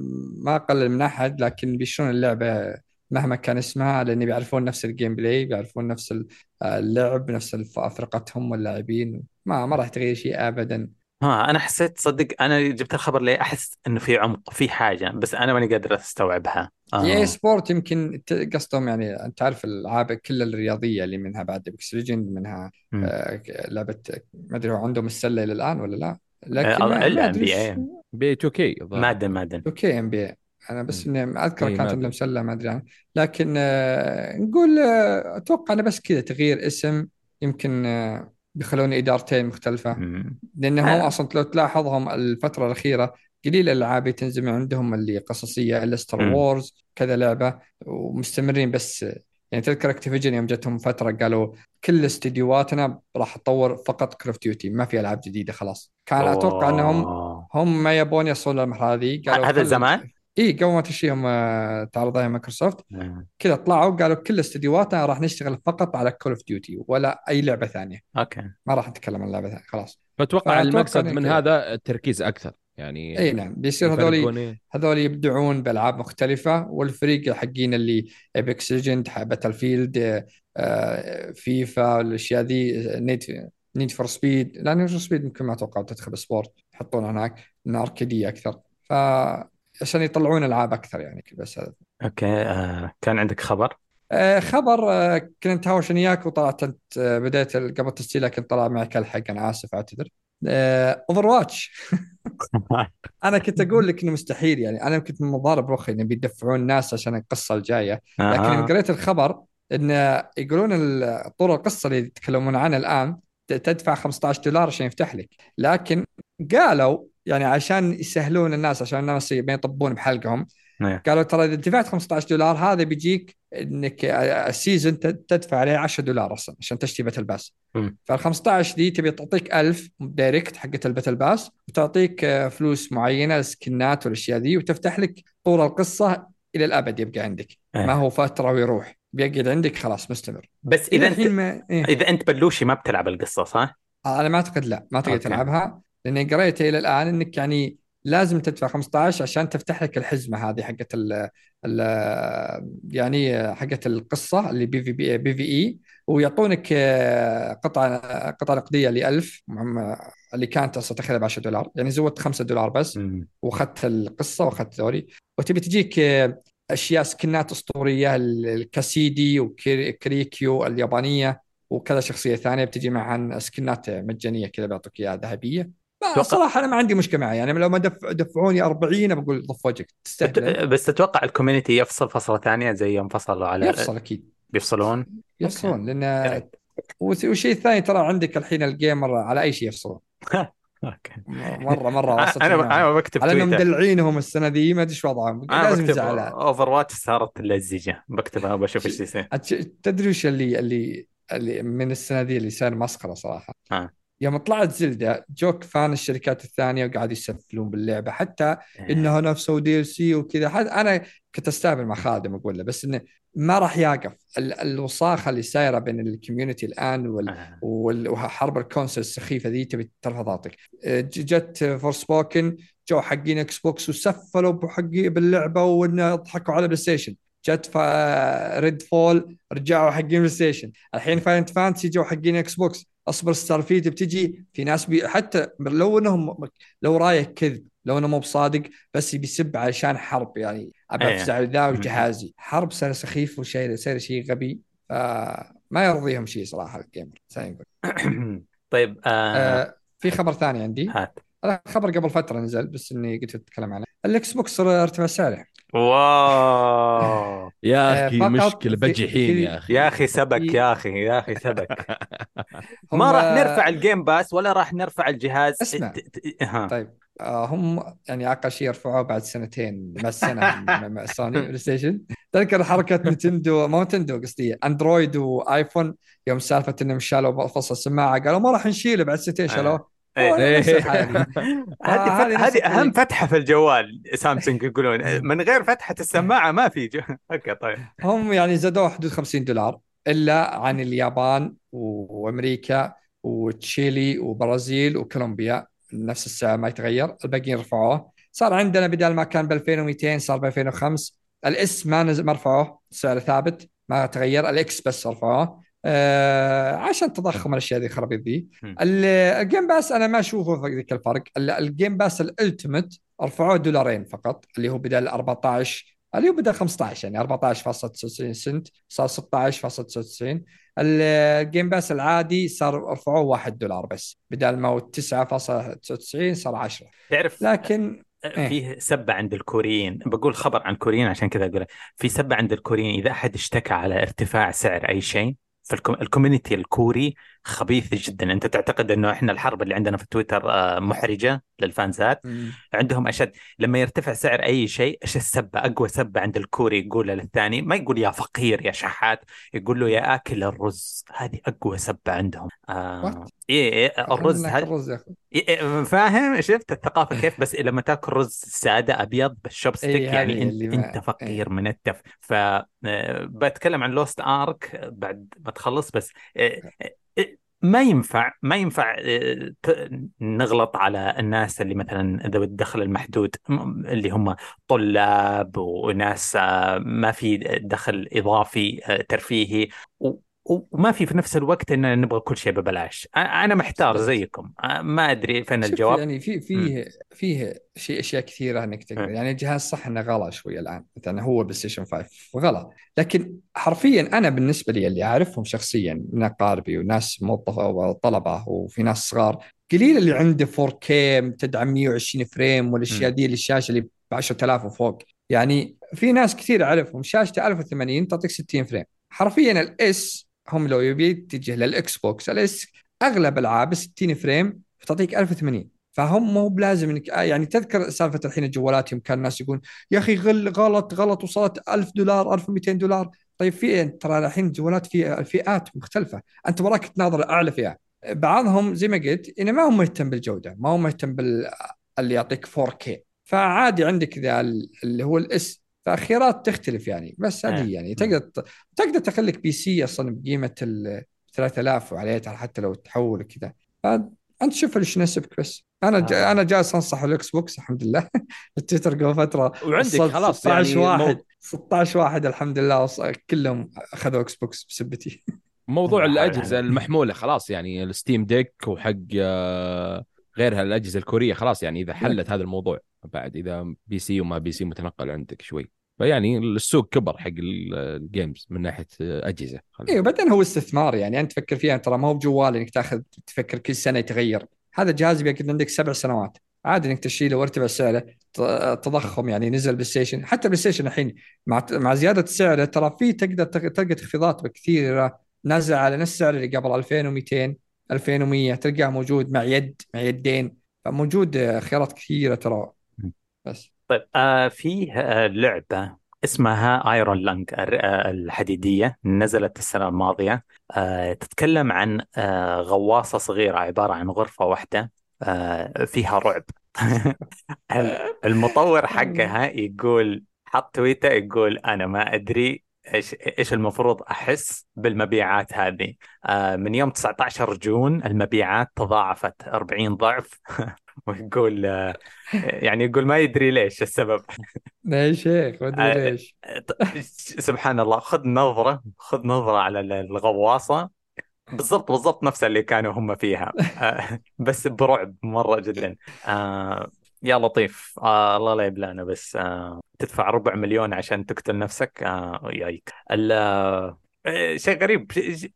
ما قلل من أحد لكن بيشترون اللعبة مهما كان اسمها لأن بيعرفون نفس ال gameplay بيعرفون نفس ال- اللعب نفس فرقتهم واللاعبين ما ما راح تغير شيء ابدا ها أنا حسيت صدق أنا جبت الخبر ليه أحس إنه في عمق في حاجة بس أنا ماني قادر أستوعبها إي آه. Sport يمكن قصدهم يعني انت عارف الألعاب كل الرياضية اللي منها بعد Apex Legends منها. آه، لعبة ما أدري هو عندهم السلة إلى الآن ولا لا لكن آه، ما, إلا ما أدري NBA. إيش- ب 2K Madden Madden okay MB أنا بس إني أذكر كانت ما عندهم أدري. سلة ما أدري عنها لكن آه، نقول آه، أتوقع انه بس كذا تغيير اسم يمكن آه، بيخلون إدارتين مختلفة مم. لانهم آه. أصلا لو تلاحظهم الفترة الأخيرة قليل الألعاب اللي تنزل من عندهم اللي قصصية الا Star. Wars كذا لعبة ومستمرين بس يعني تذكر Activision يوم جتهم فترة قالوا كل استديوهاتنا راح تطور فقط Call of Duty ما في ألعاب جديدة خلاص كان أتوقع إنهم أوه. هم ما يبون يوصلون للمرحلة هذه قالوا هذا زمان؟ إي قبل ما تجيهم آه، تعرض عليها مايكروسوفت مم. كذا طلعوا قالوا كل استديوهاتنا راح نشتغل فقط على Call of Duty ولا أي لعبة ثانية okay ما راح نتكلم عن لعبة ثانية خلاص فأتوقع المقصد من كذا. هذا التركيز أكثر يعني إي نعم بيصير هذول إيه. هذول يبدعون بألعاب مختلفة والفريق حقين اللي Apex Legends Battlefield FIFA الاشياء ذي Need Need for Speed لا Need for Speed يمكن ما أتوقع تدخل Sport يحطون هناك انها اركيديه أكثر ف عشان يطلعون ألعاب أكثر يعني بس هذا okay آه. كان عندك خبر؟ آه، خبر آه، كنت هاوش وياك وطلعت أنت آه، بديت قبل التسجيل لكن طلع معي كالحق أنا آسف اعتذر Overwatch أنا كنت أقول لك إنه مستحيل يعني. أنا كنت مضارب مخي إنه بيدفعون الناس عشان القصة الجاية. لكن آه. قريت الخبر ان يقولون طول القصة اللي يتكلمون عنها الآن تدفع 15 دولار عشان يفتح لك. لكن قالوا يعني عشان يسهلون الناس عشان الناس ما يطبون بحلقهم إيه. قالوا ترى إذا دفعت 15 دولار هذا بيجيك إنك ال season تدفع عليه 10 دولار أصلا عشان تشتري battle pass. فال 15 دي تبي تعطيك 1000 direct حقت ال battle pass وتعطيك آه، فلوس معينة السكنات والأشياء ذي وتفتح لك طول القصة إلى الأبد يبقى عندك إيه. ما هو فترة ويروح بيقعد عندك خلاص مستمر بس إذا أنت ما إيه. إذا أنت بلوشي ما بتلعب القصة صح؟ أنا ما أعتقد لا ما تقدر okay. تلعبها لأني قريت إلى الآن إنك يعني لازم تدفع 15 عشان تفتح لك الحزمة هذه حقت ال يعني حقت القصة اللي بي في بي, بي في إي ويعطونك آه، قطعة قطعة نقدية ل 1000 مع- اللي كانت أصلا تاخذها ب 10 دولار. يعني زودت 5 دولار بس. وأخذت القصة وأخذت ذولي. وتبي تجيك آه، أشياء سكنات أسطورية ال- ال Cassidy و Kiriko اليابانية وكذا شخصية ثانية. بتجي معها سكنات مجانية كذا بيعطوك إياها ذهبية. ما صراحة أنا ما عندي مشكلة معي. يعني لو ما دف دفعوني 40 بقول ضف وجهك تستاهل. بس تتوقع ال community يفصل فصلة ثانية زي يوم فصلوا على يفصل أكيد. بيفصلون يفصلون لأن يعني. والشيء الثاني ترى عندك الحين ال gamer على أي شيء يفصلون. okay. مرة مرة أنا. أنا بكتب على إنهم مدلعينهم السنة ذي ما أدري إيش وضعهم. لازم يزعلها Overwatch صارت لزجة. بكتبها وبشوف إيش يصير. تدري وش اللي اللي اللي من السنة ذي اللي صار مسخرة صراحة؟ آه. يوم طلعت Zelda جو fan الشركات الثانية وقاعد يسفلون باللعبة حتى انها نفسه DLC وكذا. حد- أنا كنت استهبل مع خالد لما أقول له بس إنه ما راح يقف. ال- الوصاخه اللي صايرة بين ال community الآن وال آه. وال- وحرب ال console السخيفة ذي تبي ترفع ضغطك. ج- جت Forspoken جو حقين Xbox وسفلوا بحقي باللعبة وإنه ضحكوا على PlayStation جت Redfall رجعوا حقين PlayStation الحين Final Fantasy جو حقين Xbox أصبر Starfield بتجي في ناس بي حتى لو إنهم لو رايه كذب لو إنه مو بصادق بس بيسب علشان حرب يعني. ابى إيه. أفزع ذا. وجهازي. حرب صار سخيف وشيء صار شيء غبي. فما يرضيهم شيء صراحة ال gamer. طيب آه آه في خبر ثاني عندي. هات. خبر قبل فترة نزل بس إني قلت أتكلم عنه. ال Xbox ارتفع سعره واو. يا آه، أخي فقط مشكلة بجحين في- يا أخي. يا أخي سبك يا أخي يا أخي سبك. ما راح نرفع ال Game Pass ولا راح نرفع الجهاز. اسمع. طيب آه هم يعني أقل شيء يرفعوه بعد سنتين مع السنة مع- مع سوني PlayStation تذكر حركة Nintendo ما Nintendo قصدي Android و iPhone يوم سالفة إنهم شالوا فصل السماعة قالوا ما راح نشيله بعد سنتين شالوه. إيه. هذه فت... هذه أهم. فتحة في الجوال سامسونج يقولون. من غير فتحة السماعة ما في جو... okay طيب. هم يعني زادوه حدود 50 دولار إلا عن اليابان و- وأمريكا وتشيلي وبرازيل وكولومبيا. نفس السعر ما يتغير. الباقيين رفعوه. صار عندنا بدل ما كان ب 2200 صار ب 2005 ال S ما نزل ما رفعوه سعر ثابت ما تغير. ال X بس رفعوه. آه عشان تضخم الأشياء ذي خرابيط ذي. ال Game Pass أنا ما أشوفه في ذيك الفرق. ال- ال Game Pass ال Ultimate رفعوه دولارين فقط اللي هو بدل 14 اللي هو بدل 15 يعني 14.99 سنت صار 16.99 ال Game Pass العادي صار رفعوه 1 دولار بس بدل ما هو 9.99 صار 10 تعرف لكن إيه. فيه سبة عند الكوريين. بقول خبر عن الكوريين عشان كذا أقول في سبة عند الكوريين إذا أحد اشتكى على ارتفاع سعر أي شيء فال community الكوري خبيث جدا. أنت تعتقد أنه إحنا الحرب اللي عندنا في تويتر آه، محرجة للفانزات. عندهم أشد لما يرتفع سعر أي شيء إيش السبه أقوى سبة عند الكوري يقولها للثاني ما يقول يا فقير يا شحات يقول له يا آكل الرز. هذه أقوى سبة عندهم. آه؟ إيه إيه الرز هذا هذا الرز إيه، إيه، فاهم؟ شفت الثقافة كيف؟ بس لما تاكل رز سادة أبيض بال chopstick إيه، يعني هذه انت اللي ما- أنت فقير منتف ف آه، بتكلم عن Lost Ark بعد ما تخلص بس آه، آه، ما ينفع ما ينفع آه، نغلط على الناس اللي مثلا ذوي الدخل المحدود اللي هم طلاب وناس آه، ما في دخل إضافي آه، ترفيهي وما في في نفس الوقت إن نبغى كل شيء ببلاش. أنا محتار زيكم. ما أدري فين الجواب. يعني في فيه فيه شيء أشياء كثيرة إنك تقدر. يعني الجهاز صح إنه غلا شوي الآن. مثلا هو PlayStation 5 غلا. لكن حرفيا أنا بالنسبة لي اللي أعرفهم شخصيا من اقاربي وناس وطلبه وفي ناس صغار قليل اللي عنده 4K تدعم 120 frame والأشياء. دي الشاشة اللي ب 10000 وفوق. يعني في ناس كثير أعرفهم شاشته 1080 تعطيك 60 frame. حرفيا ال S هم لو يبي يتجه لل Xbox ال S أغلب العابه 60 frame فتعطيك 1080 فهم مو بلازم انك آه يعني تذكر سالفة الحين الجوالات يوم كان الناس يقول يا أخي غل غلط غلط وصلت 1000 دولار 1200 دولار. طيب في ترى الحين الجوالات في فئات مختلفة. أنت وراك تناظر أعلى فئة. بعضهم زي ما قلت انه ما هو مهتم بالجودة ما هو مهتم بال اللي يعطيك 4K فعادي عندك ذا ال- اللي هو ال S فخيارات تختلف يعني بس. هذه يعني تقدر تقدر تخليك PC أصلا بقيمة ال 3000 وعليه حتى لو تحول كذا فأنت شوف إيش يناسبك بس أنا. آه. أنا جالس أنصح ال Xbox الحمد لله التويتر قبل فترة وعندك خلاص 16 يعني واحد مو- 16 واحد الحمد لله وص... كلهم أخذوا Xbox بسبتي موضوع الأجهزة المحمولة خلاص يعني ال Steam Deck وحق آه، غيرها الاجهزه الكورية خلاص يعني إذا حلت هذا الموضوع بعد إذا PC وما PC متنقل عندك شوي. فيعني السوق كبر حق ال- ال games من ناحية أجهزة. أيوه بعدين هو استثمار يعني أنت تفكر فيها ترى ما هو بجوال إنك تأخذ تفكر كل سنة يتغير. هذا جهاز بيقعد عندك سبع سنوات. عادي إنك تشيله وارتفع سعره تضخم يعني نزل PlayStation حتى PlayStation الحين مع مع زيادة سعره ترى في تقدر تق- تلقى تخفيضات كثيرة نازلة على نفس السعر اللي قبل 2200 2100 تلقاه موجود مع يد مع يدين. فموجود آه، خيارات كثيرة ترى. بس. طيب آه فيه آه لعبة اسمها Iron Lung الحديدية. نزلت السنة الماضية. آه، تتكلم عن آه، غواصة صغيرة عبارة عن غرفة واحدة آه، فيها رعب. المطور حقها يقول حط تويتر يقول أنا ما أدري إيش إيش المفروض أحس بالمبيعات هذه؟ آه من يوم 19 جون المبيعات تضاعفت 40 ضعف. ويقول آه يعني يقول ما يدري ليش السبب. يا شيخ ما ادري آه، ليش. سبحان الله خذ نظرة خذ نظرة على الغواصة. بالضبط بالضبط نفس اللي كانوا هم فيها. آه بس برعب مرة جدا. آه يا لطيف. آه الله لا يبلانا بس آه. تدفع ربع مليون عشان تقتل نفسك آه يايك آه شيء غريب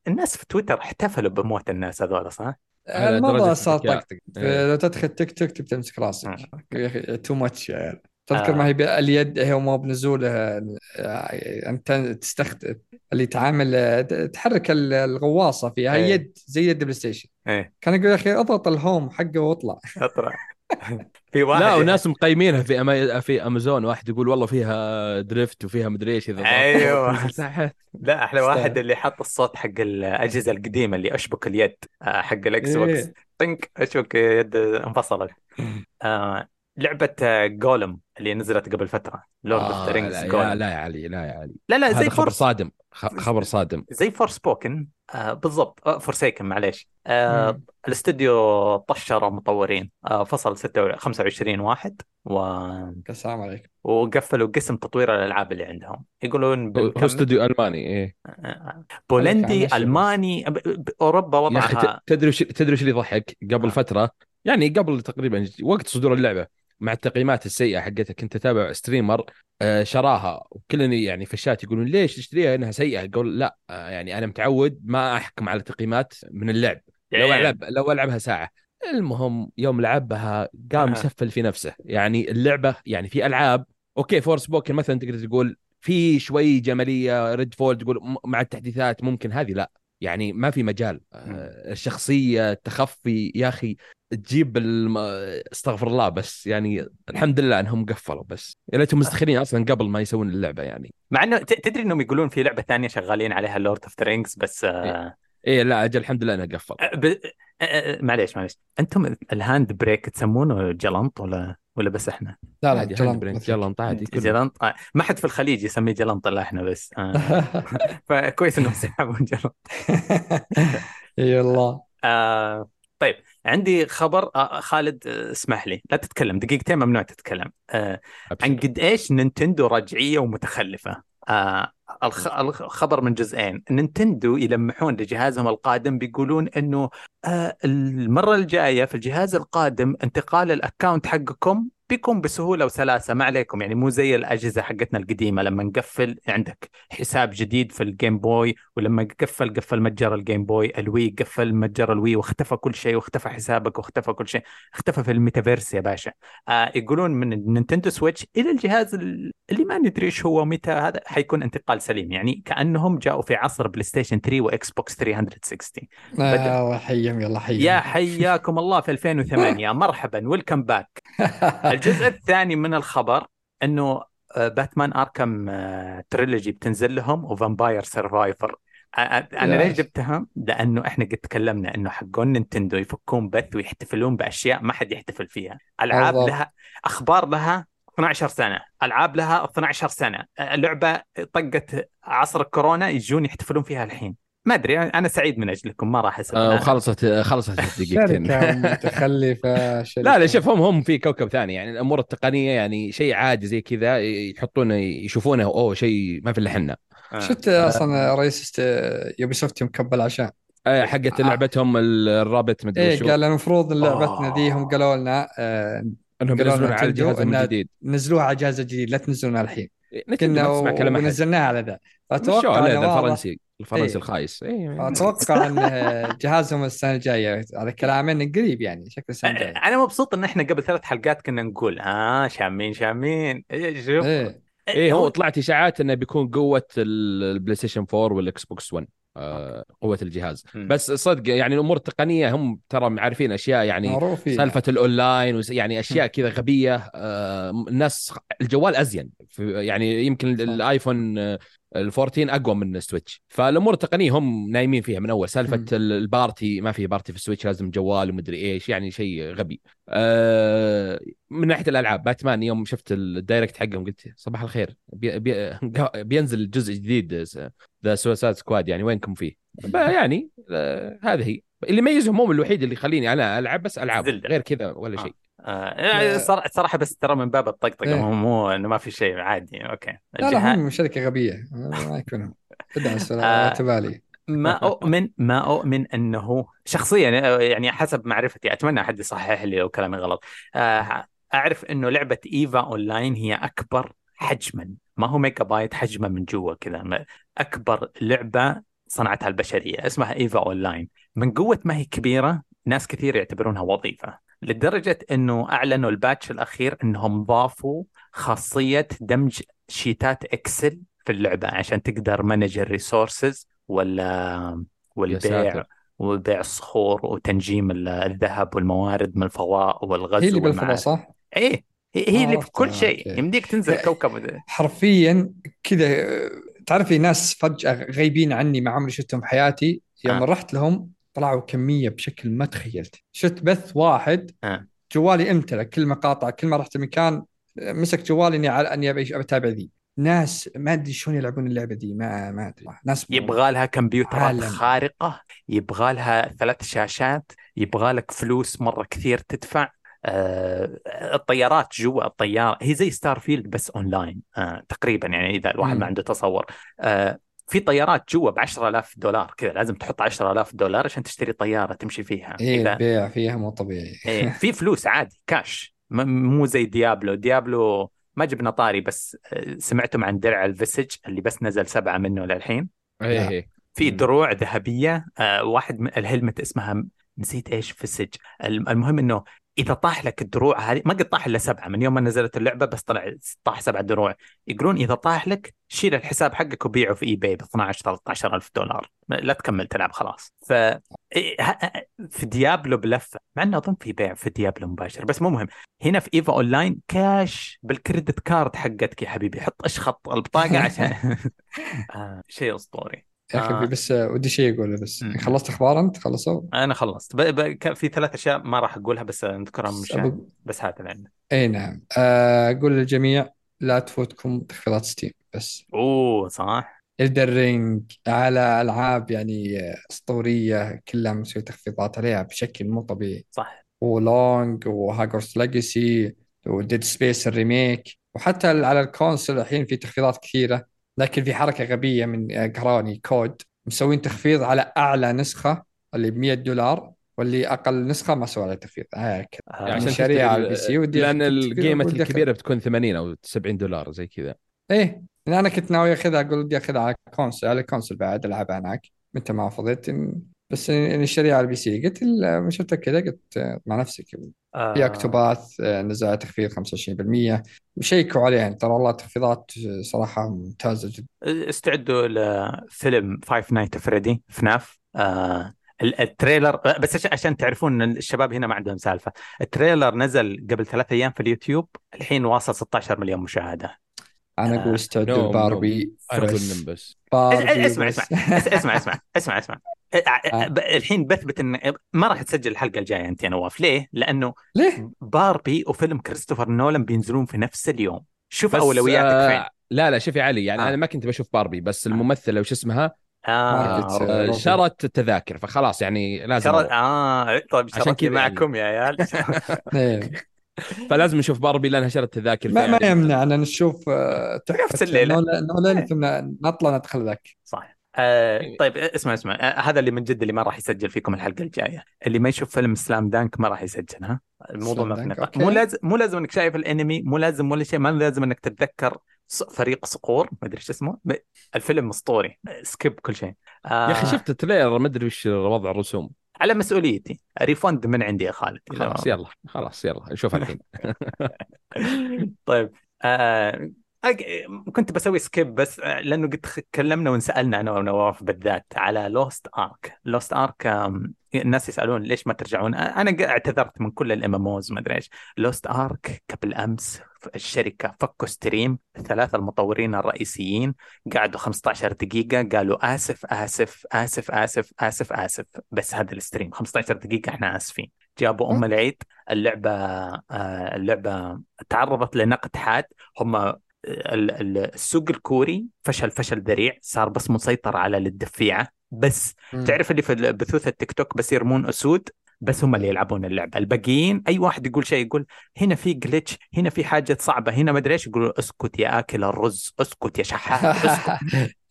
الناس في تويتر احتفلوا بموت الناس هذول صح؟ على الموضوع صار. طقطق إيه. لو تدخل تيك توك تبي تمسك راسك آه. يا أخي too much يا عيال تذكر آه. ما هي اليد هي مو بنزولها آه، أنت تستخدم اللي تعامل آه، تحرك ال- الغواصة فيها هي إيه. يد زي يد PlayStation إيه كان يقول يا أخي اضغط ال home حقه واطلع اطلع في واحد. لا وناس مقيمينها في أما... في أمازون. واحد يقول والله فيها drift وفيها مدري إيش إذا تحت. لا أحلى. واحد اللي حط الصوت حق الأجهزة القديمة اللي أشبك اليد آه، حق ال Xbox. إيه. طنك أشبك يد انفصلت. آه لعبة آه، جولم اللي نزلت قبل فترة. لورد اوف ذا رينجز لا, يا جولم لا يا علي لا يا علي. لا لا زي فورس صادم. خبر صادم. زي فور سبوكن آه بالضبط. آه فورسيكن معليش. آه. الاستوديو طشر مطورين. آه فصل 26 25 واحد و... السلام عليكم. وقفلوا قسم تطوير الألعاب اللي عندهم. يقولون هو استوديو ألماني إيه. آه، بولندي عليك، ألماني ب- ب- أوروبا وضعها تدري تدري وش اللي يضحك؟ قبل آه. فترة يعني قبل تقريبا وقت صدور اللعبة مع التقييمات السيئة حقتها كنت اتابع streamer آه، شراها. وكلن يعني في الشات يقولون ليش تشتريها؟ إنها سيئة. أقول لا آه، يعني أنا متعود ما أحكم على تقييمات من اللعب. لو ألعب لو ألعبها ساعة. المهم يوم لعبها قام آه. يسفل في نفسه. يعني اللعبة يعني في ألعاب okay Forspoken مثلا تقدر تقول في شوي جمالية Redfall تقول مع التحديثات ممكن هذه لا. يعني ما في مجال آه، الشخصيه التخفي يا أخي تجيب الم... استغفر الله بس يعني الحمد لله إنهم قفلوا بس يا ليتهم مستخدمين أصلا قبل ما يسوون اللعبة يعني مع إنه ت- تدري إنهم يقولون في لعبة ثانية شغالين عليها Lord of the Rings بس آه إيه لا أجل الحمد لله إنه قفل آه، ب... آه، آه، معليش معليش أنتم ال hand brake تسمونه جلنط ولا ولا بس إحنا؟ لا لا جلنط brake،. جلنط عادي. جلنط آه. ما حد في الخليج يسميه جلنط إلا إحنا بس آه. فكويس إنهم سحبوا جلنط إي والله آه طيب عندي خبر آه خالد آه اسمح لي لا تتكلم دقيقتين ممنوع تتكلم. آه عن. قد إيش Nintendo رجعية ومتخلفة؟ آه الخ... الخبر من جزئين. Nintendo يلمحون لجهازهم القادم بيقولون إنه آه المرة الجاية في الجهاز القادم انتقال ال account حقكم بيكون بسهولة وسلاسة ما عليكم يعني مو زي الأجهزة حقتنا القديمة لما نقفل عندك حساب جديد في ال Game Boy ولما قفل قفل متجر ال Game Boy ال Wii قفل متجر ال Wii واختفى كل شيء واختفى حسابك واختفى كل شيء اختفى في الميتافيرس يا باشا. آه يقولون من ال Nintendo Switch إلى الجهاز ال- اللي ما ندري إيش هو متى هذا حيكون انتقال سليم يعني كأنهم جاءوا في عصر PlayStation 3 و Xbox 360 يا الله حيهم يلا حيهم يا حياكم الله في 2008 مرحبا welcome back الجزء الثاني من الخبر إنه Batman Arkham Trilogy بتنزل لهم و Vampire Survivor أنا ليش. جبتها؟ لأنه إحنا قد تكلمنا إنه حقون Nintendo يفكون بث ويحتفلون بأشياء ما حد يحتفل فيها، ألعاب. لها أخبار لها 12 سنة، ألعاب لها 12 سنة، لعبة طقت عصر الكورونا يجون يحتفلون فيها الحين، ما أدري أنا سعيد من أجلكم ما راح أسأل. آه، وخلصت خلصت دقيقتين شركة لا لا شوف هم هم في كوكب ثاني يعني الأمور التقنية يعني شيء عادي زي كذا يحطونه يشوفونه أوه شيء ما في إلا حنا. آه. شفت أصلا رئيس يوبي سوفت مكبل عشان. آه، حقت لعبتهم الرابط مدري إيه وشو قال المفروض إن لعبتنا آه. دي هم قالوا لنا آه إنهم ينزلون على إنها- الجديد. نزلوها على جهاز جديد لا تنزلونها الحين. نتندو كنا ونزلناها على ذا. انه ذا واضح الفرنسي إيه. الخايس. إيه. أتوقع إن جهازهم السنة الجاية على كلامين قريب يعني شكل السنة الجاية. أنا مبسوط إن إحنا قبل ثلاث حلقات كنا نقول آه شامين شامين. إيه، شوف. إيه. إيه هو طلعت إشاعات إنه بيكون قوة ال- البلاي ستيشن 4 والاكس بوكس 1 آه، قوة الجهاز. بس صدق يعني الأمور التقنية هم ترى عارفين أشياء يعني سالفة الأونلاين وس- يعني أشياء كذا غبية آه، الناس الجوال أزين. في- يعني يمكن. ال iPhone آه، ال 14 أقوى من ال Switch. فالأمور التقنية هم نايمين فيها من أول. سالفة ال party ما في party في ال Switch لازم جوال ومدري إيش يعني شيء غبي. آه، من ناحية الألعاب باتمان يوم شفت ال Direct حقهم قلت صباح الخير بي بي بينزل جزء جديد The Suicide Squad يعني وينكم فيه؟ يعني آه، هذه هي. اللي يميزهم هم الوحيد اللي يخليني أنا ألعب بس ألعاب. غير كذا ولا آه. شيء. آه صراحة, صراحة بس ترى من باب الطقطقة إيه. مو إنه ما في شيء عادي أوكي. لا لا هم شركة غبية. ما يكونوا ادعس آه. ولا تبالي. ما أؤمن ما أؤمن أنه شخصيا يعني حسب معرفتي أتمنى أحد يصحح لي لو كلامي غلط. آه، أعرف أنه لعبة EVE Online هي أكبر حجما ما هو ميجا بايت حجما من جوا كذا أكبر لعبة صنعتها البشرية اسمها EVE Online. من قوة ما هي كبيرة ناس كثير يعتبرونها وظيفة. لدرجة إنه أعلنوا ال patch الأخير إنهم ضافوا خاصية دمج شيتات Excel في اللعبة عشان تقدر manage ال resources ولا والبيع. وبيع الصخور وتنجيم ال- الذهب والموارد من الفضاء والغزو هي اللي بالفضاء. صح؟ إيه هي هي اللي في كل شيء. يمديك تنزل. كوكب حرفيا كذا تعرفي ناس فجأة غايبين عني ما عمري شفتهم في حياتي يوم آه. رحت لهم طلعوا كمية بشكل ما تخيلت شفت بث واحد آه. جوالي امتلأ كل ما قاطع كل ما رحت مكان مسك جوالي إني على إني ابي أتابع ذي ناس ما أدري شلون يلعبون اللعبة دي ما ما أدري ناس يبغى لها كمبيوترات عالم. خارقة يبغى لها ثلاث شاشات يبغى لك فلوس مرة كثير تدفع آه الطيارات جوا الطيارة هي زي Starfield بس اونلاين آه تقريبا يعني إذا الواحد. ما عنده تصور آه في طيارات جوا ب 10000 دولار كذا لازم تحط 10000 دولار عشان تشتري طيارة تمشي فيها إيه إذا البيع فيها مو طبيعي. إيه في فلوس عادي كاش مو زي Diablo. Diablo ما جبنا طاري بس آه، سمعتم عن درع ال visage اللي بس نزل سبعة منه للحين؟ إيه إيه. في. دروع ذهبية آه واحد من ال helmet اسمها نسيت إيش الم- المهم إنه إذا طاح لك الدروع هذه ما قد طاح إلا سبعة من يوم ما نزلت اللعبة بس طلع طاح سبع دروع. يقولون إذا طاح لك شيل الحساب حقك وبيعه في eBay ب 12 13 ألف دولار. لا تكمل تلعب خلاص. ف إيه، في Diablo بلفة مع إنه أظن في بيع في Diablo مباشر بس مو مهم. هنا في EVE Online cash بال credit card حقتك يا حبيبي حط اشخط البطاقة عشان آه شيء أسطوري. يا أخي آه. بس ودي شيء أقوله بس. مم. خلصت أخبار انت خلصوا أنا خلصت. ب... ب... في ثلاث أشياء ما راح أقولها بس نذكرها من شان بس هات العلم إي نعم. آه، أقول للجميع لا تفوتكم تخفيضات Steam بس. أوه صح. Elden Ring على ألعاب يعني أسطورية كلها مسوي تخفيضات عليها بشكل مو طبيعي. صح. ولونج وهاجورس ليجاسي وديد سبيس الريميك وحتى على ال console الحين في تخفيضات كثيرة. لكن في حركة غبية من قراني كود. مسوين تخفيض على أعلى نسخة اللي ب 100 دولار واللي أقل نسخة ما سووا عليها تخفيض. هيك آه يعني عشان شريعة تشتري على ال- ال PC ودي لأن أخذ. الكبيرة بتكون 80 أو 70 دولار زي كذا. إيه لأن أنا كنت ناوي أخذها أقول بدي أخذها على console على console بعد ألعبها هناك. متى ما فضيت إن- بس اني اشتريها على ال PC قلت لما شفتها كذا قلت آه، مع نفسي في آه. Octopath آه، نزل تخفيض 25% شيكوا عليه يعني ترى والله تخفيضات آه، صراحة ممتازة جدا. استعدوا لفيلم Five Night Freddy FNAF آه ال- ال trailer بس عش- عشان تعرفون إن الشباب هنا ما عندهم سالفة. ال trailer نزل قبل ثلاث أيام في اليوتيوب الحين واصل 16 مليون مشاهدة. أنا آه، أقول استعدوا أنا أقول بس نم بس. باربي اسمع بس. اسمع اسمع اسمع اسمع اسمع. آه. الحين بثبت إن ما راح تسجل الحلقة الجاية أنت يا نواف ليه؟ لأنه ليه؟ باربي وفيلم كريستوفر نولان بينزلون في نفس اليوم شوف أولوياتك آه فين لا لا شوف يا علي يعني آه. أنا ما كنت بشوف باربي بس الممثلة وش اسمها آه آه، آه. شرت التذاكر فخلاص يعني لازم أروح. آه طيب كذا يعني. معكم يا عيال إيه. فلازم نشوف باربي لأنها شرت تذاكر ما, ما يمنع إن نشوف آه، نفس الليلة. نولان نولان ثم نطلع ندخل ذاك صح آه طيب اسمع اسمع. آه هذا اللي من جد اللي ما راح يسجل فيكم الحلقة الجاية. اللي ما يشوف فيلم سلام دانك ما راح يسجل ها؟ الموضوع ما في نقاش مو. لازم مو لازم إنك شايف الأنمي مو لازم ولا شيء. ما لازم إنك تتذكر فريق صقور. ما أدري إيش اسمه. الفيلم أسطوري. skip كل شيء. آه يا أخي شفت ال trailer ما أدري وش وضع الرسوم. على مسؤوليتي. refund من عندي يا خالد. خلاص يلا خلاص يلا نشوف الحين. طيب آه أج- كنت بسوي skip بس آه، لأنه قد تكلمنا وانسألنا أنا ونواف بالذات على Lost Ark Lost Ark الناس يسألون ليش ما ترجعون؟ أنا اعتذرت من كل ال MMOs ما أدري إيش. Lost Ark قبل أمس الشركة فكوا stream الثلاثه المطورين الرئيسيين قعدوا 15 دقيقة قالوا آسف آسف آسف آسف آسف آسف. بس هذا ال stream 15 دقيقة إحنا آسفين. جابوا أم العيد اللعبة آه، اللعبة تعرضت لنقد حاد. هم السوق الكوري فشل فشل ذريع صار بس مسيطر على الدفيعة بس مم. تعرف اللي في بثوث التيك توك بس يرمون أسود؟ بس هم اللي يلعبون اللعبة. الباقيين أي واحد يقول شيء يقول هنا في glitch هنا في حاجة صعبة هنا ما أدري إيش يقولوا اسكت يا آكل الرز اسكت يا شحات اسكت.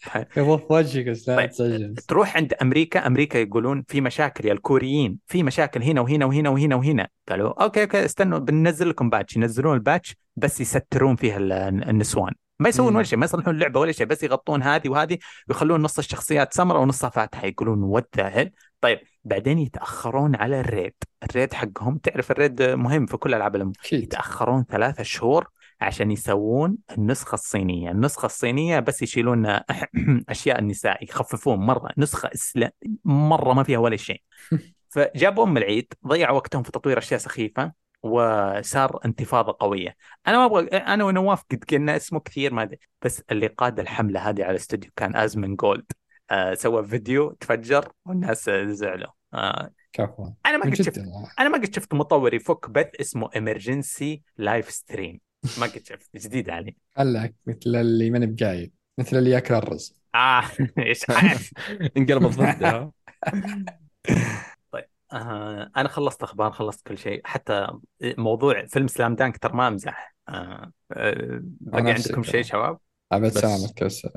وجهك بس لا طيب. تسجل تروح عند أمريكا أمريكا يقولون في مشاكل يا الكوريين في مشاكل هنا وهنا وهنا وهنا وهنا قالوا أوكي أوكي استنوا بننزل لكم patch ينزلون ال patch بس يسترون فيها ال- النسوان ما يسوون. ولا شيء ما يصلحون اللعبه ولا شيء بس يغطون هذه وهذه ويخلون نص الشخصيات سمراء ونصها فاتحه يقولون what the طيب بعدين يتأخرون على ال raid ال raid حقهم تعرف ال raid مهم في كل ألعاب. أكيد يتأخرون ثلاثة شهور عشان يسوون النسخة الصينية. النسخة الصينية بس يشيلون أشياء النساء يخففون مرة. نسخة إسلا... مرة ما فيها ولا شيء. فجابوا أم العيد ضيعوا وقتهم في تطوير أشياء سخيفة وصار انتفاضة قوية. أنا ما أبغى أنا ونواف قد قلنا اسمه كثير ما أدري. بس اللي قاد الحملة هذه على الاستوديو كان Asmongold. آه سوى فيديو تفجر والناس زعلوا. آه كفو. أنا ما قد شفت أنا ما قد شفت مطور يفك بث اسمه emergency live stream ما قد شفت جديد علي. قال مثل اللي من بقايل مثل اللي ياكل الرز. آه إيش عارف انقلبت ضده طيب آه أنا خلصت أخبار خلصت كل شيء. حتى موضوع فيلم Slam Dunk ترى ما أمزح. آه آه باقي عندكم شيء. شباب؟ أبد بس. سلامتك بس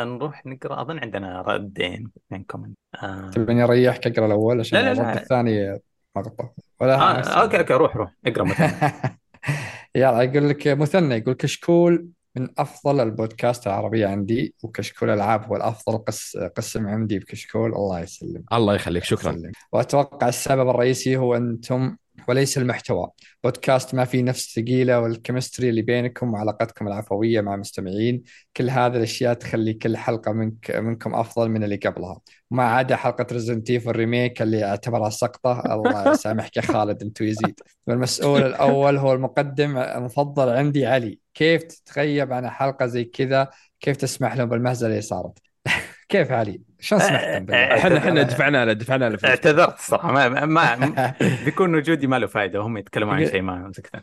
نروح نقرأ أظن عندنا ردين اثنين comment. آه. تبيني أريحك أقرأ الأول عشان لا، لا، الرد لا. الثاني مقطع ولا آه أوكي أوكي روح روح. اقرأ مثلا. يلا يقول لك مثنى يقول كشكول من أفضل البودكاست العربية عندي وكشكول ألعاب هو الأفضل قس قسم عندي بكشكول. الله يسلم الله يخليك شكرا. يسلم. وأتوقع السبب الرئيسي هو أنتم وليس المحتوى. بودكاست ما فيه نفس ثقيلة وال chemistry اللي بينكم وعلاقتكم العفوية مع المستمعين كل هذه الأشياء تخلي كل حلقة منك منكم أفضل من اللي قبلها. ما عدا حلقة Resident Evil ال remake اللي اعتبرها سقطه الله يسامحك يا خالد انت ويزيد والمسؤول الأول هو المقدم المفضل عندي علي. كيف تتغيب عن حلقة زي كذا؟ كيف تسمح لهم بالمهزلة اللي صارت؟ كيف علي؟ شلون سمحتم بالله؟ إحنا إحنا دفعنا له دفعنا له. اعتذرت الصراحة ما, ما بيكون وجودي ما له فائده وهم يتكلمون عن شيء ما مسكته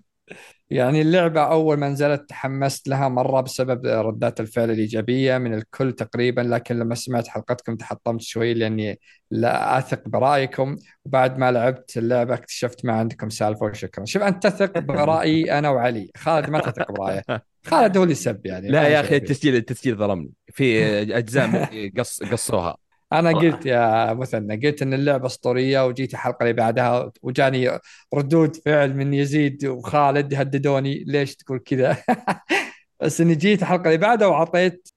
يعني اللعبة أول ما نزلت تحمست لها مرة بسبب ردات الفعل الإيجابية من الكل تقريبا لكن لما سمعت حلقتكم تحطمت شوي لأني لا أثق برأيكم. وبعد ما لعبت اللعبة اكتشفت ما عندكم سالفة وشكرا. شوف أنت تثق برأيي أنا وعلي. خالد ما تثق برأيه. خالد هو اللي يسب يعني. لا يا أخي فيه. التسجيل التسجيل ظلمني. في أجزاء مني قص قصوها. أنا قلت يا مثنى قلت إن اللعبة أسطورية وجيت الحلقة اللي بعدها وجاني ردود فعل من يزيد وخالد هددوني ليش تقول كذا؟ بس إني جيت الحلقة اللي بعدها وعطيت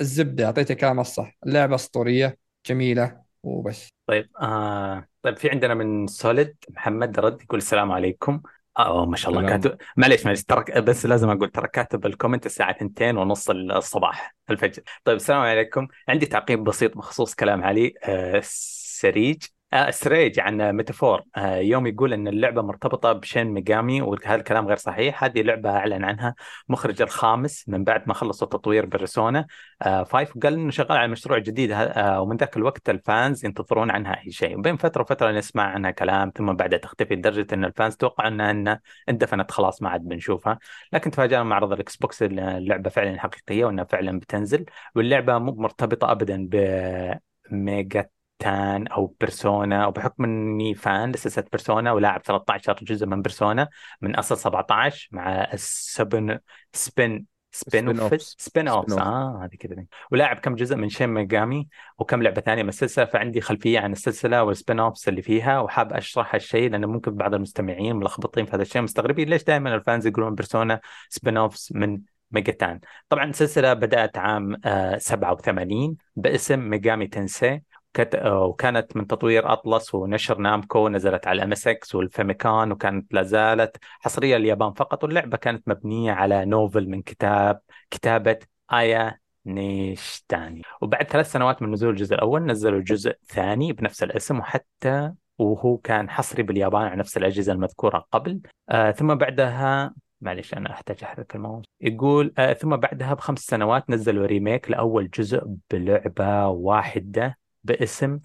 الزبدة أعطيت الكلام الصح. اللعبة أسطورية جميلة وبس. طيب آه طيب في عندنا من Solid محمد رد يقول السلام عليكم. آه ما شاء الله. سلام. كاتب معليش معليش ترى بس لازم أقول ترى كاتب ال comment الساعة 2 ونص الصباح الفجر. طيب السلام عليكم. عندي تعقيب بسيط بخصوص كلام علي آه سريج. آه سريج عن Metaphor. آه يوم يقول إن اللعبة مرتبطة ب Shin Megami وهذا الكلام غير صحيح. هذه لعبة أعلن عنها مخرج الخامس من بعد ما خلصوا تطوير Persona آه Five وقال إنه شغال على مشروع جديد. ومن ذاك الوقت ال fans ينتظرون عنها أي شيء. وبين فترة وفترة نسمع عنها كلام ثم بعدها تختفي لدرجة إن ال fans توقعوا إنها انها اندفنت خلاص ما عاد بنشوفها. لكن تفاجأنا معرض ال Xbox إن اللعبة فعلا حقيقية وإنها فعلا بتنزل. واللعبة مو مرتبطة ابدا ب Megaten أو Persona وبحكم إني fan لسلسلة Persona ولاعب 13 جزء من Persona من أصل 17 مع ال spin spin spin off. spin off. آه هذه كذا ولاعب كم جزء من Shin Megami وكم لعبة ثانية من السلسلة فعندي خلفية عن السلسلة وال spin offs اللي فيها وحاب أشرح هالشيء لأنه ممكن بعض المستمعين ملخبطين في هذا الشيء مستغربين ليش دائما ال fans يقولون Persona spin offs من Megaten طبعا السلسلة بدأت عام آه 87 باسم Megami Tensei كت... وكانت من تطوير Atlus ونشر Namco نزلت على MSX وال Famicom وكانت لا زالت حصرية اليابان فقط. واللعبة كانت مبنية على novel من كتاب كتابة آيا نيشتاني. وبعد ثلاث سنوات من نزول الجزء الأول نزلوا جزء ثاني بنفس الاسم وحتى وهو كان حصري باليابان على نفس الأجهزة المذكورة قبل. آه ثم بعدها معلش أنا أحتاج أحرك الماوس. يقول آه ثم بعدها بخمس سنوات نزلوا remake لأول جزء بلعبة واحدة. باسم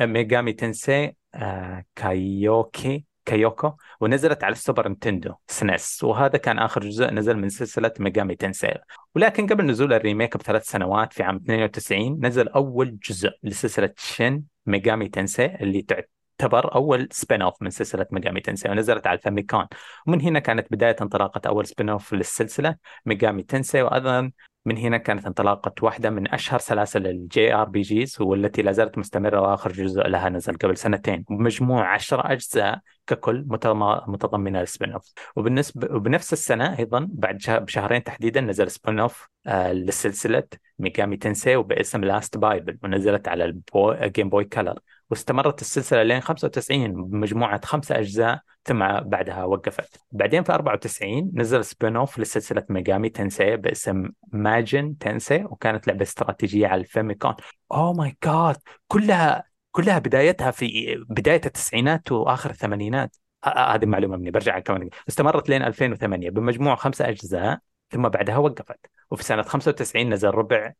Megami Tensei آه كايوكي كايوكو ونزلت على ال Super Nintendo SNES وهذا كان آخر جزء نزل من سلسلة Megami Tensei ولكن قبل نزول ال remake بثلاث سنوات في عام 92 نزل أول جزء لسلسلة Shin Megami Tensei اللي تعتبر أول spin off من سلسلة Megami Tensei ونزلت على ال Famicom ومن هنا كانت بداية انطلاقة أول spin off للسلسلة Megami Tensei وأيضا من هنا كانت انطلاقة واحدة من أشهر سلاسل ال JRPGs والتي لا زالت مستمرة وآخر جزء لها نزل قبل سنتين. بمجموع 10 أجزاء ككل متضمنة ال spin off وبالنسبة وبنفس السنة أيضا بعد بشهرين تحديدا نزل spin off آه لسلسلة Megami Tensei وباسم Last Bible ونزلت على ال Game Boy Color واستمرت السلسلة لين 95 بمجموعة خمسة أجزاء ثم بعدها وقفت. بعدين في 94 نزل spin-off لسلسلة ميجامي تنسي باسم ماجن تنسي وكانت لعبة استراتيجية على الفيميكون oh my god كلها كلها بدايتها في بداية التسعينات وآخر الثمانينات. هذه معلومة مني برجع كمان استمرت لين 2008 بمجموع خمسة أجزاء ثم بعدها وقفت. وفي سنة 95 نزل ربع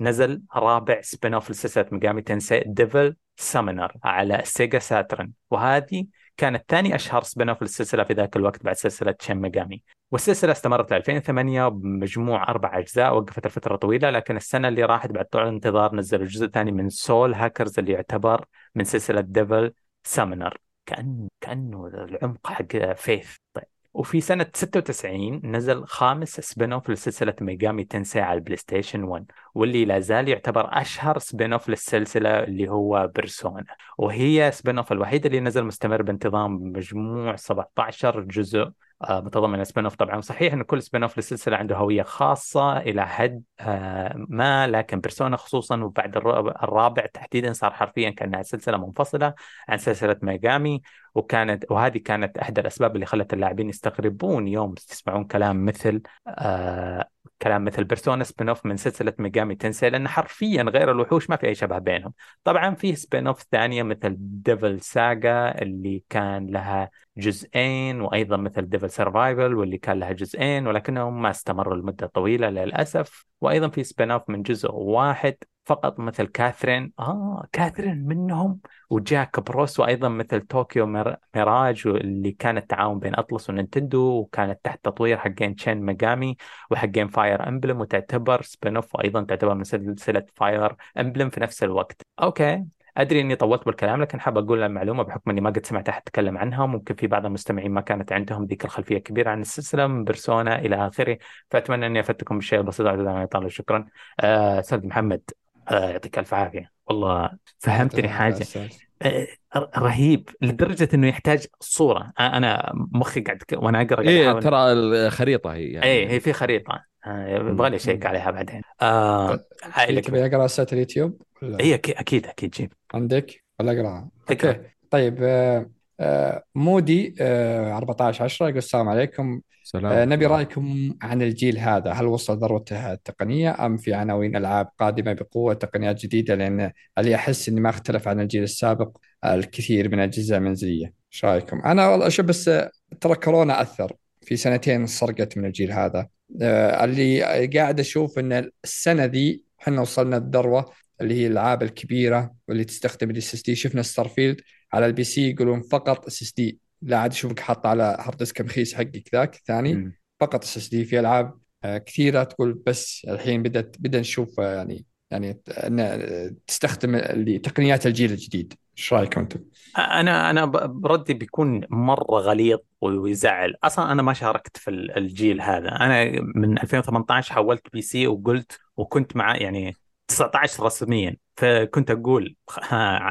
نزل رابع spin-off لسلسلة ميجامي تنسي ديفل سامونر على سيجا ساترن وهذه كانت ثاني أشهر spin-off للسلسلة في ذاك الوقت بعد سلسلة شين ميجامي والسلسلة استمرت ل 2008 بمجموع أربع أجزاء وقفت لفترة طويلة لكن السنة اللي راحت بعد طول الانتظار نزل الجزء الثاني من سول هاكرز اللي يعتبر من سلسلة ديفل سامونر كانه كأنه العمق حق فيث طيب. وفي سنة 96 نزل خامس spin-off لسلسلة ميجامي تنسي على البلاي ستيشن 1 واللي لا زال يعتبر أشهر spin-off للسلسلة اللي هو بيرسونا وهي spin-off الوحيد اللي نزل مستمر بانتظام مجموع 17 جزء آه، متضمن spin-off طبعا. صحيح إن كل spin-off للسلسلة عنده هوية خاصة إلى حد آه، ما لكن بيرسونا خصوصا وبعد الرابع تحديدا صار حرفيا كأنها سلسلة منفصلة عن سلسلة ميجامي وكانت وهذه كانت إحدى الأسباب اللي خلت اللاعبين يستغربون يوم يسمعون كلام مثل آه كلام مثل بيرسونا spin-off من سلسلة ميجامي تنسي لأن حرفيا غير الوحوش ما في أي شبه بينهم. طبعا في spin-off ثانية مثل ديفل ساجا اللي كان لها جزئين وأيضا مثل ديفل سرفايفل واللي كان لها جزئين ولكنهم ما استمروا لمدة طويلة للأسف. وأيضا في spin-off من جزء واحد فقط مثل كاثرين. آه كاثرين منهم وجاك بروس وأيضا مثل طوكيو ميراج اللي كان التعاون بين أطلس ونينتندو وكانت تحت تطوير حقين شين ميجامي وحقين فاير إمبلم وتعتبر spin-off وأيضا تعتبر من سلسلة فاير إمبلم في نفس الوقت. okay. أدري إني طولت بالكلام لكن حاب أقول المعلومه بحكم إني ما قد سمعت أحد يتكلم عنها ممكن في بعض المستمعين ما كانت عندهم ذيك الخلفية الكبيرة عن السلسلة من بيرسونا إلى آخره. فأتمنى إني أفدتكم بالشيء البسيط ما يطال شكرا. آه، أستاذ محمد. آه، يعطيك ألف عافية. والله فهمتني حاجة. آه، رهيب لدرجة إنه يحتاج صورة. أنا مخي قاعد وأنا أقرأ إيه ترى الخريطة هي يعني. إيه هي في خريطة. يبغى لي اشيك عليها بعدين. آه تبي أقرأ سات اليوتيوب؟ اي أكيد أكيد جيب. عندك؟ ولا أقرأها؟ okay. طيب آه مودي آه 14 10 يقول السلام عليكم. سلام. آه نبي رأيكم عن الجيل هذا. هل وصل ذروته التقنية أم في عناوين ألعاب قادمة بقوة تقنيات جديدة؟ لأن اللي أحس إني ما أختلف عن الجيل السابق الكثير من الاجهزه المنزليه إيش رأيكم؟ أنا والله أشوف بس ترى كورونا أثر. في سنتين سرقت من الجيل هذا. آه اللي قاعد أشوف إن السنة ذي إحنا وصلنا الذروة اللي هي الألعاب الكبيرة واللي تستخدم ال SSD شفنا ستارفيلد على ال PC يقولون فقط SSD لا عاد اشوفك حاط على hard disk مخيس حقك ذاك. الثاني فقط SSD في ألعاب آه، كثيرة تقول بس الحين بدات بدا نشوف آه، يعني يعني إن تستخدم تقنيات الجيل الجديد. إيش رأيكم أنتم؟ أنا أنا بردي بيكون مرة غليظ ويزعل. أصلا أنا ما شاركت في الجيل هذا. أنا من 2018 حولت PC وقلت وكنت مع يعني 19 رسميا. فكنت أقول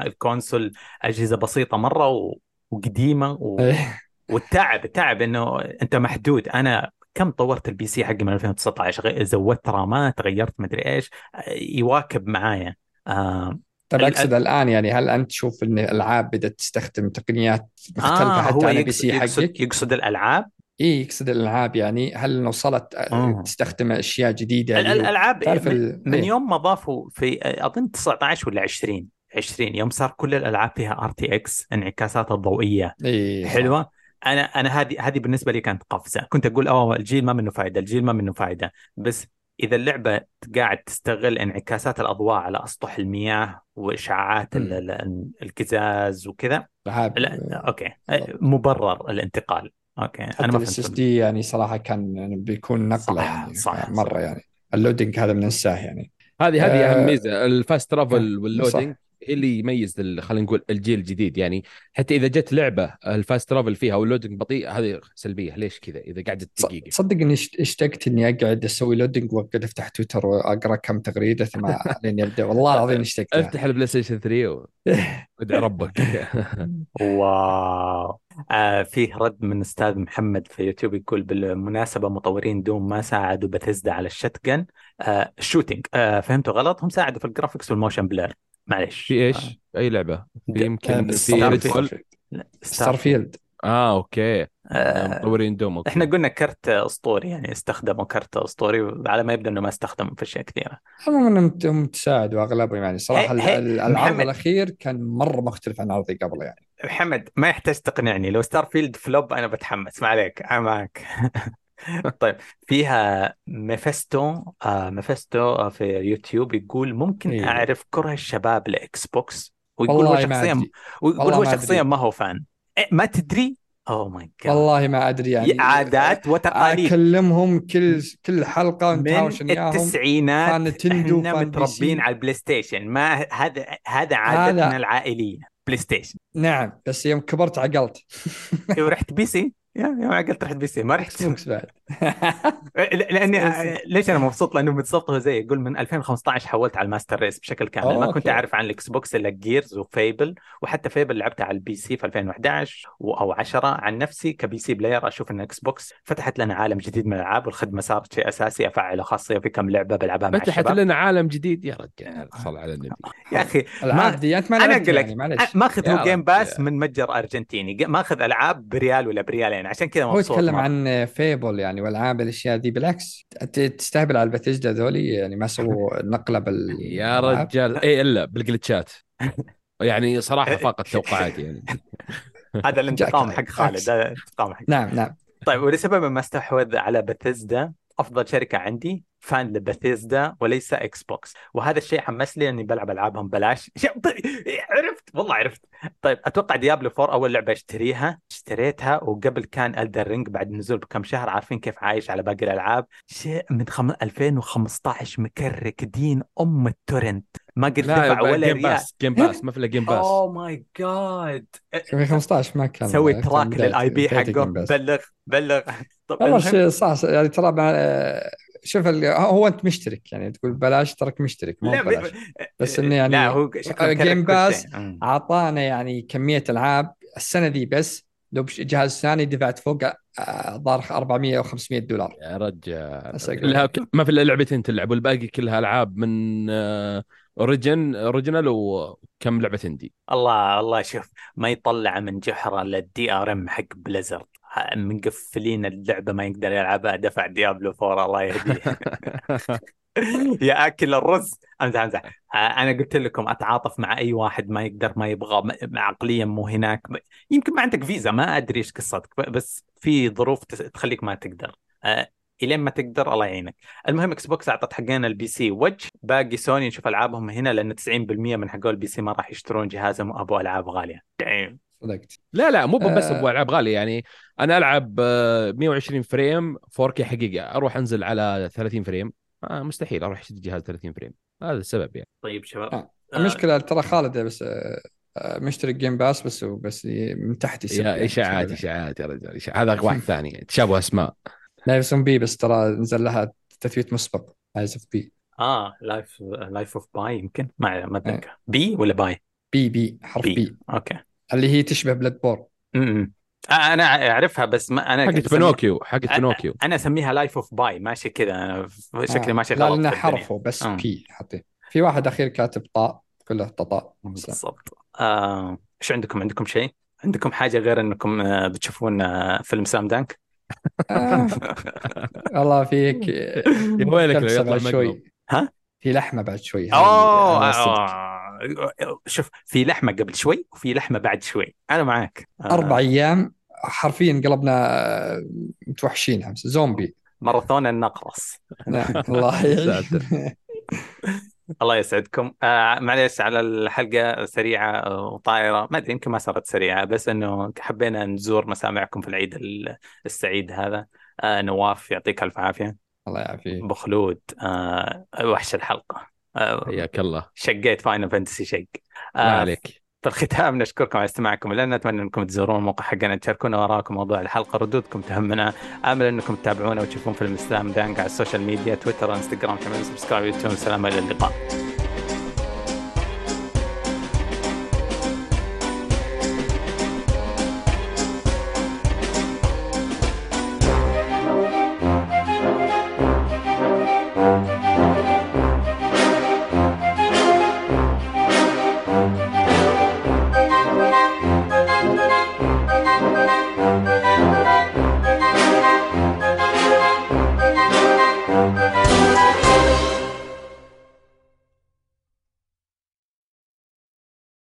ال console أجهزة بسيطة مرة وقديمة و... إيه. والتعب تعب إنه أنت محدود أنا كم طورت ال PC حقي من 2019 زودت رامات غيرت مدري إيش يواكب معايا آه ال- أقصد الآن يعني هل أنت تشوف إن الألعاب بدأت تستخدم تقنيات مختلفة آه حتى على P يقصد, C حقك؟ يقصد الألعاب اي يقصد الألعاب يعني هل وصلت آه. تستخدم أشياء جديدة هو- الألعاب من, ال- من إيه. يوم ما ضافوا في أظن 19 ولا 20 20 يوم صار كل الألعاب فيها RTX انعكاسات الضوئية اي صح. حلوة أنا أنا هذه هذه بالنسبة لي كانت قفزة كنت أقول أوه الجيل ما منه فائده الجيل ما منه فائده بس إذا اللعبة قاعد تستغل انعكاسات الأضواء على أسطح المياه وإشعاعات ال- مم. ال- القزاز وكذا لا okay مبرر الانتقال أوكي أنا حتى ما ال SS فهمت D يعني صراحة كان يعني بيكون نقلة صح، يعني صح، مره صح. يعني ال loading هذا بننساه يعني هذه هذه أهم آه، ميزة ال fast travel صح. اللي يميز ال- خلينا نقول الجيل الجديد. يعني حتى إذا جت لعبة ال fast travel فيها وال loading بطيء هذه سلبية. ليش كذا؟ إذا قعدت دقيقه تصدق إني اشت- إشتقت إني أقعد أسوي loading وأقعد أفتح تويتر وأقرأ كم تغريدة ثم لين يبدأ. والله العظيم إشتقت. أفتح البلاي ستيشن 3 و- وادعي ربك. wow. آه فيه رد من أستاذ محمد في يوتيوب يقول بالمناسبة مطورين دوم ما ساعدوا بثزدا على ال shooting آه ال shooting آه فهمتوا غلط؟ هم ساعدوا في ال graphics وال motion blur معليش. في إيش؟ أي لعبة؟ في يمكن بس في ستار ريد فيلد. فول ستار فيلد آه okay. آه مطورين دوم okay. إحنا قلنا كرت أسطوري يعني استخدموا كرت أسطوري على ما يبدو إنه ما استخدموا في أشياء كثيرة. عموما انهم هم تساعدوا اغلبهم يعني. صراحة هي- هي- ال- العرض محمد. الأخير كان مرة مختلف عن عرضي قبل يعني. محمد ما يحتاج تقنعني. لو ستار فيلد flop أنا بتحمس. ما عليك. أنا معك. طيب فيها ميفستو آه ميفستو آه في يوتيوب يقول ممكن إيه. أعرف كره الشباب لاكس بوكس ويقول هو شخصيا ويقول هو شخصيا. ما هو fan. إيه ما تدري؟ oh my god والله ما أدري يعني. عادات وتقاليد. أكلمهم كل كل حلقة من نتهاوش وياهم التسعينات fan Nintendo إحنا fan متربين على ال PlayStation ما هذا هذا عادتنا العائلية PlayStation نعم بس يوم كبرت عقلت. ورحت PC؟ يا يا قلت رحت PC ما رحت. X بعد؟ لأني ليش أنا مبسوط؟ لأنه هو زي يقول من 2015 حولت على ال master race بشكل كامل. ما كنت. أعرف عن ال Xbox الا Gears و Fable وحتى Fable لعبتها على ال PC في 2011 و- أو 10 عن نفسي ك PC player أشوف إن Xbox فتحت لنا عالم جديد من الألعاب والخدمة صارت شيء أساسي. افعله خاصية في كم لعبة بلعبها مع فتحت لنا عالم جديد. يا رجال صل على النبي. يا أخي ما دي أنت ما أنا أقول لك يعني ماخذ Game. Pass من متجر أرجنتيني. ماخذ ألعاب بريال ولا بريالين. عشان كذا هو يتكلم. عن Fable يعني والعاب الأشياء دي بالعكس. تستهبل على الباتيجدا ذولي يعني ما سووا نقلة بال يا رجال. اي إلا بالجلتشات. يعني صراحة فاقت توقعاتي يعني. هذا الانتقام حق خالد. هذا الانتقام حق نعم نعم. طيب ولسبب ما استحوذ على بثيزدا أفضل شركة عندي فان لبثيزدا وليس إكس بوكس وهذا الشيء حمسني إني بلعب ألعابهم بلاش طيب، عرفت؟ والله عرفت. طيب أتوقع ديابلو 4 أول لعبة اشتريها. اشتريتها وقبل كان الدر رينج بعد النزول بكم شهر عارفين كيف عايش على باقي الألعاب. شيء من خم... 2015 مكرك. دين أم التورنت. ما قد دفع لا ولا جيم ريال باس جيم باس ما في إلا جيم باس اوه ماي جاد في 15 ما كان سوي تراك للاي بي حقه. بلغ بلغ. طب المهم صح صح، يعني ترى مع- شوف هو انت مشترك يعني تقول بلاش ترك مشترك مو لا بلاش بس إنه يعني لا هو جيم باس. أعطانا يعني كمية ألعاب السنة دي بس لو جهاز ثاني دفعت فوق آه، ظهر 400 أو 500 دولار. يا رجال. لها. ما في إلا لعبتين تلعب والباقي كلها ألعاب من آه، اوريجن اوريجينال وكم لعبه اندي الله الله شوف ما يطلع من جحره للدي ار ام حق بليزرد مقفلين اللعبة ما يقدر يلعبها دفع ديابلو 4 الله يهديه. يا أكل الرز. أمزح أمزح. أنا قلت لكم أتعاطف مع أي واحد ما يقدر ما يبغى عقليا مو هناك. يمكن ما عندك فيزا ما أدري إيش قصتك بس في ظروف تخليك ما تقدر. إلين ما تقدر الله يعينك. المهم Xbox اعطت حقنا ال PC وجه باقي سوني نشوف ألعابهم هنا لأن 90% من حقول ال PC ما راح يشترون جهازهم ابو ألعاب غالية. Damn. صدقت. لا لا مو بس آه. ابو العاب غاليه يعني أنا ألعب آه، 120 frame 4K حقيقة. أروح أنزل على 30 frame. آه مستحيل أروح أشتري جهاز 30 frame. هذا السبب يعني. طيب شباب. آه. آه، المشكلة ترى خالد بس آه، آه، مشترك Game Pass بس بس من تحت يا يعني. إشاعات إشاعات يا رجال إشاعات. هذا واحد ثاني. تشابه أسماء. لايف زوم بي بس ترى نزل لها تثبيت مسبق. لايف اوف بي آه لايف لايف اوف باي يمكن. ما ما. أتذكر. بي ولا باي؟ بي بي حرف بي, بي. أوكي. اللي هي تشبه بلاد بور. آه أنا أعرفها بس ما أنا حقت بنوكيو حقت بنوكيو أنا أسميها لايف اوف باي ماشي كذا أنا شكلي آه. ماشي لا غلط لأنه في الدنيا. حرفه بس آه. بي حطيه في واحد أخير كاتب طاء كله ططاء بالضبط آه، إيش عندكم عندكم شيء عندكم حاجة غير إنكم آه، بتشوفون آه، فيلم سلام دانك آه. الله فيك يا ويلك لو يطلع شوي ها؟ في لحمة بعد شوي اوه شوف في لحمة قبل شوي وفي لحمة بعد شوي. أنا معك آه، أربع أيام حرفيا قلبنا آه، متوحشين امس زومبي. ماراثون النقرس. الله ساتر. الله يسعدكم. آه معليش على الحلقة سريعة آه، وطائرة. ما أدري يمكن ما صارت سريعة بس أنه حبينا نزور مسامعكم في العيد ال- السعيد هذا. آه نواف يعطيك ألف عافية. الله يعافيك. أبو خلود آه وحش الحلقة. آه حياك الله. شقيت Final Fantasy شق. ما آه عليك. في الختام نشكركم على استماعكم. لنا نتمنى أنكم تزورون الموقع حقنا تشاركونا وراكم موضوع الحلقة ردودكم تهمنا. آمل أنكم تتابعونا وتشوفون فيلم سلام دانك على ال social media تويتر إنستغرام تعملون subscribe يوتيوب. السلام إلى اللقاء.